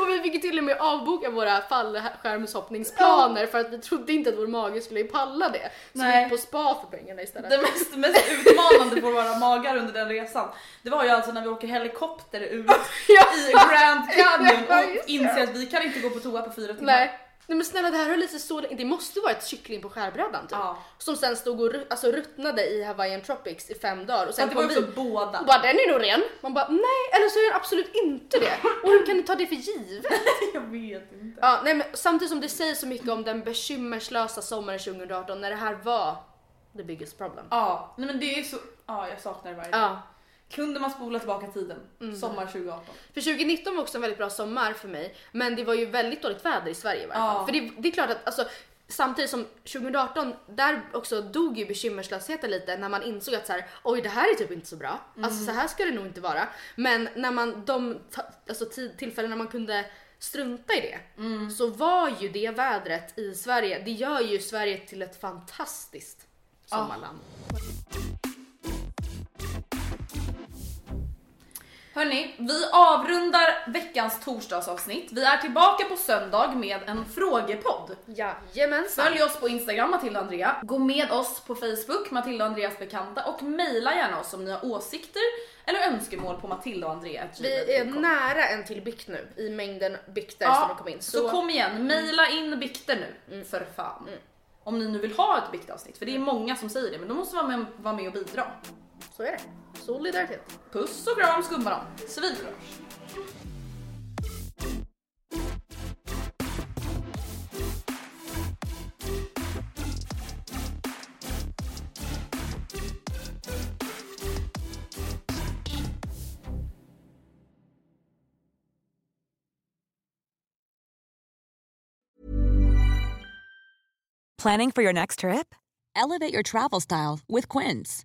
Speaker 2: och vi fick till och med avboka våra fallskärmshoppningsplaner för att vi trodde inte att vår mage skulle palla det. Så Nej. vi gick på spa för pengarna istället.
Speaker 3: Det mest, mest utmanande på våra magar under den resan, det var ju alltså när vi åker helikopter ut ja. i Grand Canyon och inser att vi kan inte gå på toa på fyra timmar.
Speaker 2: Nej. Nej men snälla det här är lite så, det måste vara ett kyckling på skärbrädan typ. Ja. Som sen stod och alltså, ruttnade i Hawaiian Tropics i fem dagar. Och sen
Speaker 3: det var ju båda.
Speaker 2: Och bara den är nog ren. Man bara nej eller så är den absolut inte det. Och hur kan ni ta det för givet?
Speaker 3: jag vet inte.
Speaker 2: Ja, nej, men samtidigt som det säger så mycket om den bekymmerslösa sommaren 2018 när det här var the biggest problem.
Speaker 3: Ja, nej men det är så, ja jag saknar det varje dag. Ja. Kunde man spola tillbaka tiden? Mm. Sommar 2018.
Speaker 2: För 2019 var också en väldigt bra sommar för mig. Men det var ju väldigt dåligt väder i Sverige i varje fall. Ja. För det, det, är klart att alltså, samtidigt som 2018, där också dog ju bekymmerslösheten lite när man insåg att så här, oj det här är typ inte så bra. Mm. Alltså så här ska det nog inte vara. Men när man de alltså, tillfällen när man kunde strunta i det mm. så var ju det vädret i Sverige, det gör ju Sverige till ett fantastiskt sommarland. Oh.
Speaker 3: Hörni, vi avrundar veckans torsdagsavsnitt. Vi är tillbaka på söndag med en frågepodd.
Speaker 2: Jajamensan.
Speaker 3: Följ oss på Instagram, Matilda och Andrea. Gå med oss på Facebook, Matilda och Andreas bekanta och mejla gärna oss om ni har åsikter eller önskemål på Matilda och Andrea.
Speaker 2: Vi är nära en till bikt nu i mängden bikter ja, som har kommit in.
Speaker 3: Så... så kom igen, mejla in bikter nu. Mm. För fan. Mm. Om ni nu vill ha ett biktavsnitt, för det är många som säger det, men då måste man vara med, vara med och bidra.
Speaker 2: Så är det. Solidaritet.
Speaker 3: Puss och kram skumbanan. Civilkurage.
Speaker 7: Planning for your next trip? Elevate your travel style with Quince.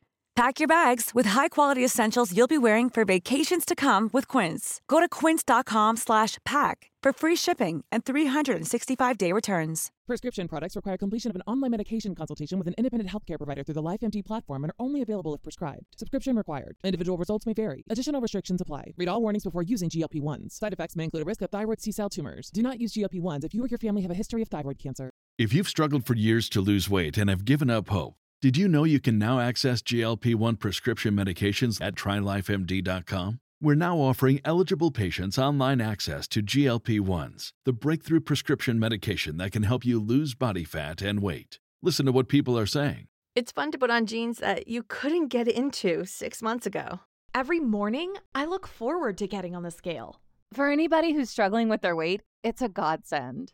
Speaker 7: Pack your bags with high-quality essentials you'll be wearing for vacations to come with Quince. Go to quince.com/pack for free shipping and 365-day returns.
Speaker 8: Prescription products require completion of an online medication consultation with an independent healthcare provider through the LifeMD platform and are only available if prescribed. Subscription required. Individual results may vary. Additional restrictions apply. Read all warnings before using GLP-1s. Side effects may include a risk of thyroid C-cell tumors. Do not use GLP-1s if you or your family have a history of thyroid cancer.
Speaker 9: If you've struggled for years to lose weight and have given up hope, did you know you can now access GLP 1 prescription medications at trylifemd.com? We're now offering eligible patients online access to GLP 1s, the breakthrough prescription medication that can help you lose body fat and weight. Listen to what people are saying.
Speaker 10: It's fun to put on jeans that you couldn't get into six months ago.
Speaker 11: Every morning, I look forward to getting on the scale. For anybody who's struggling with their weight, it's a godsend.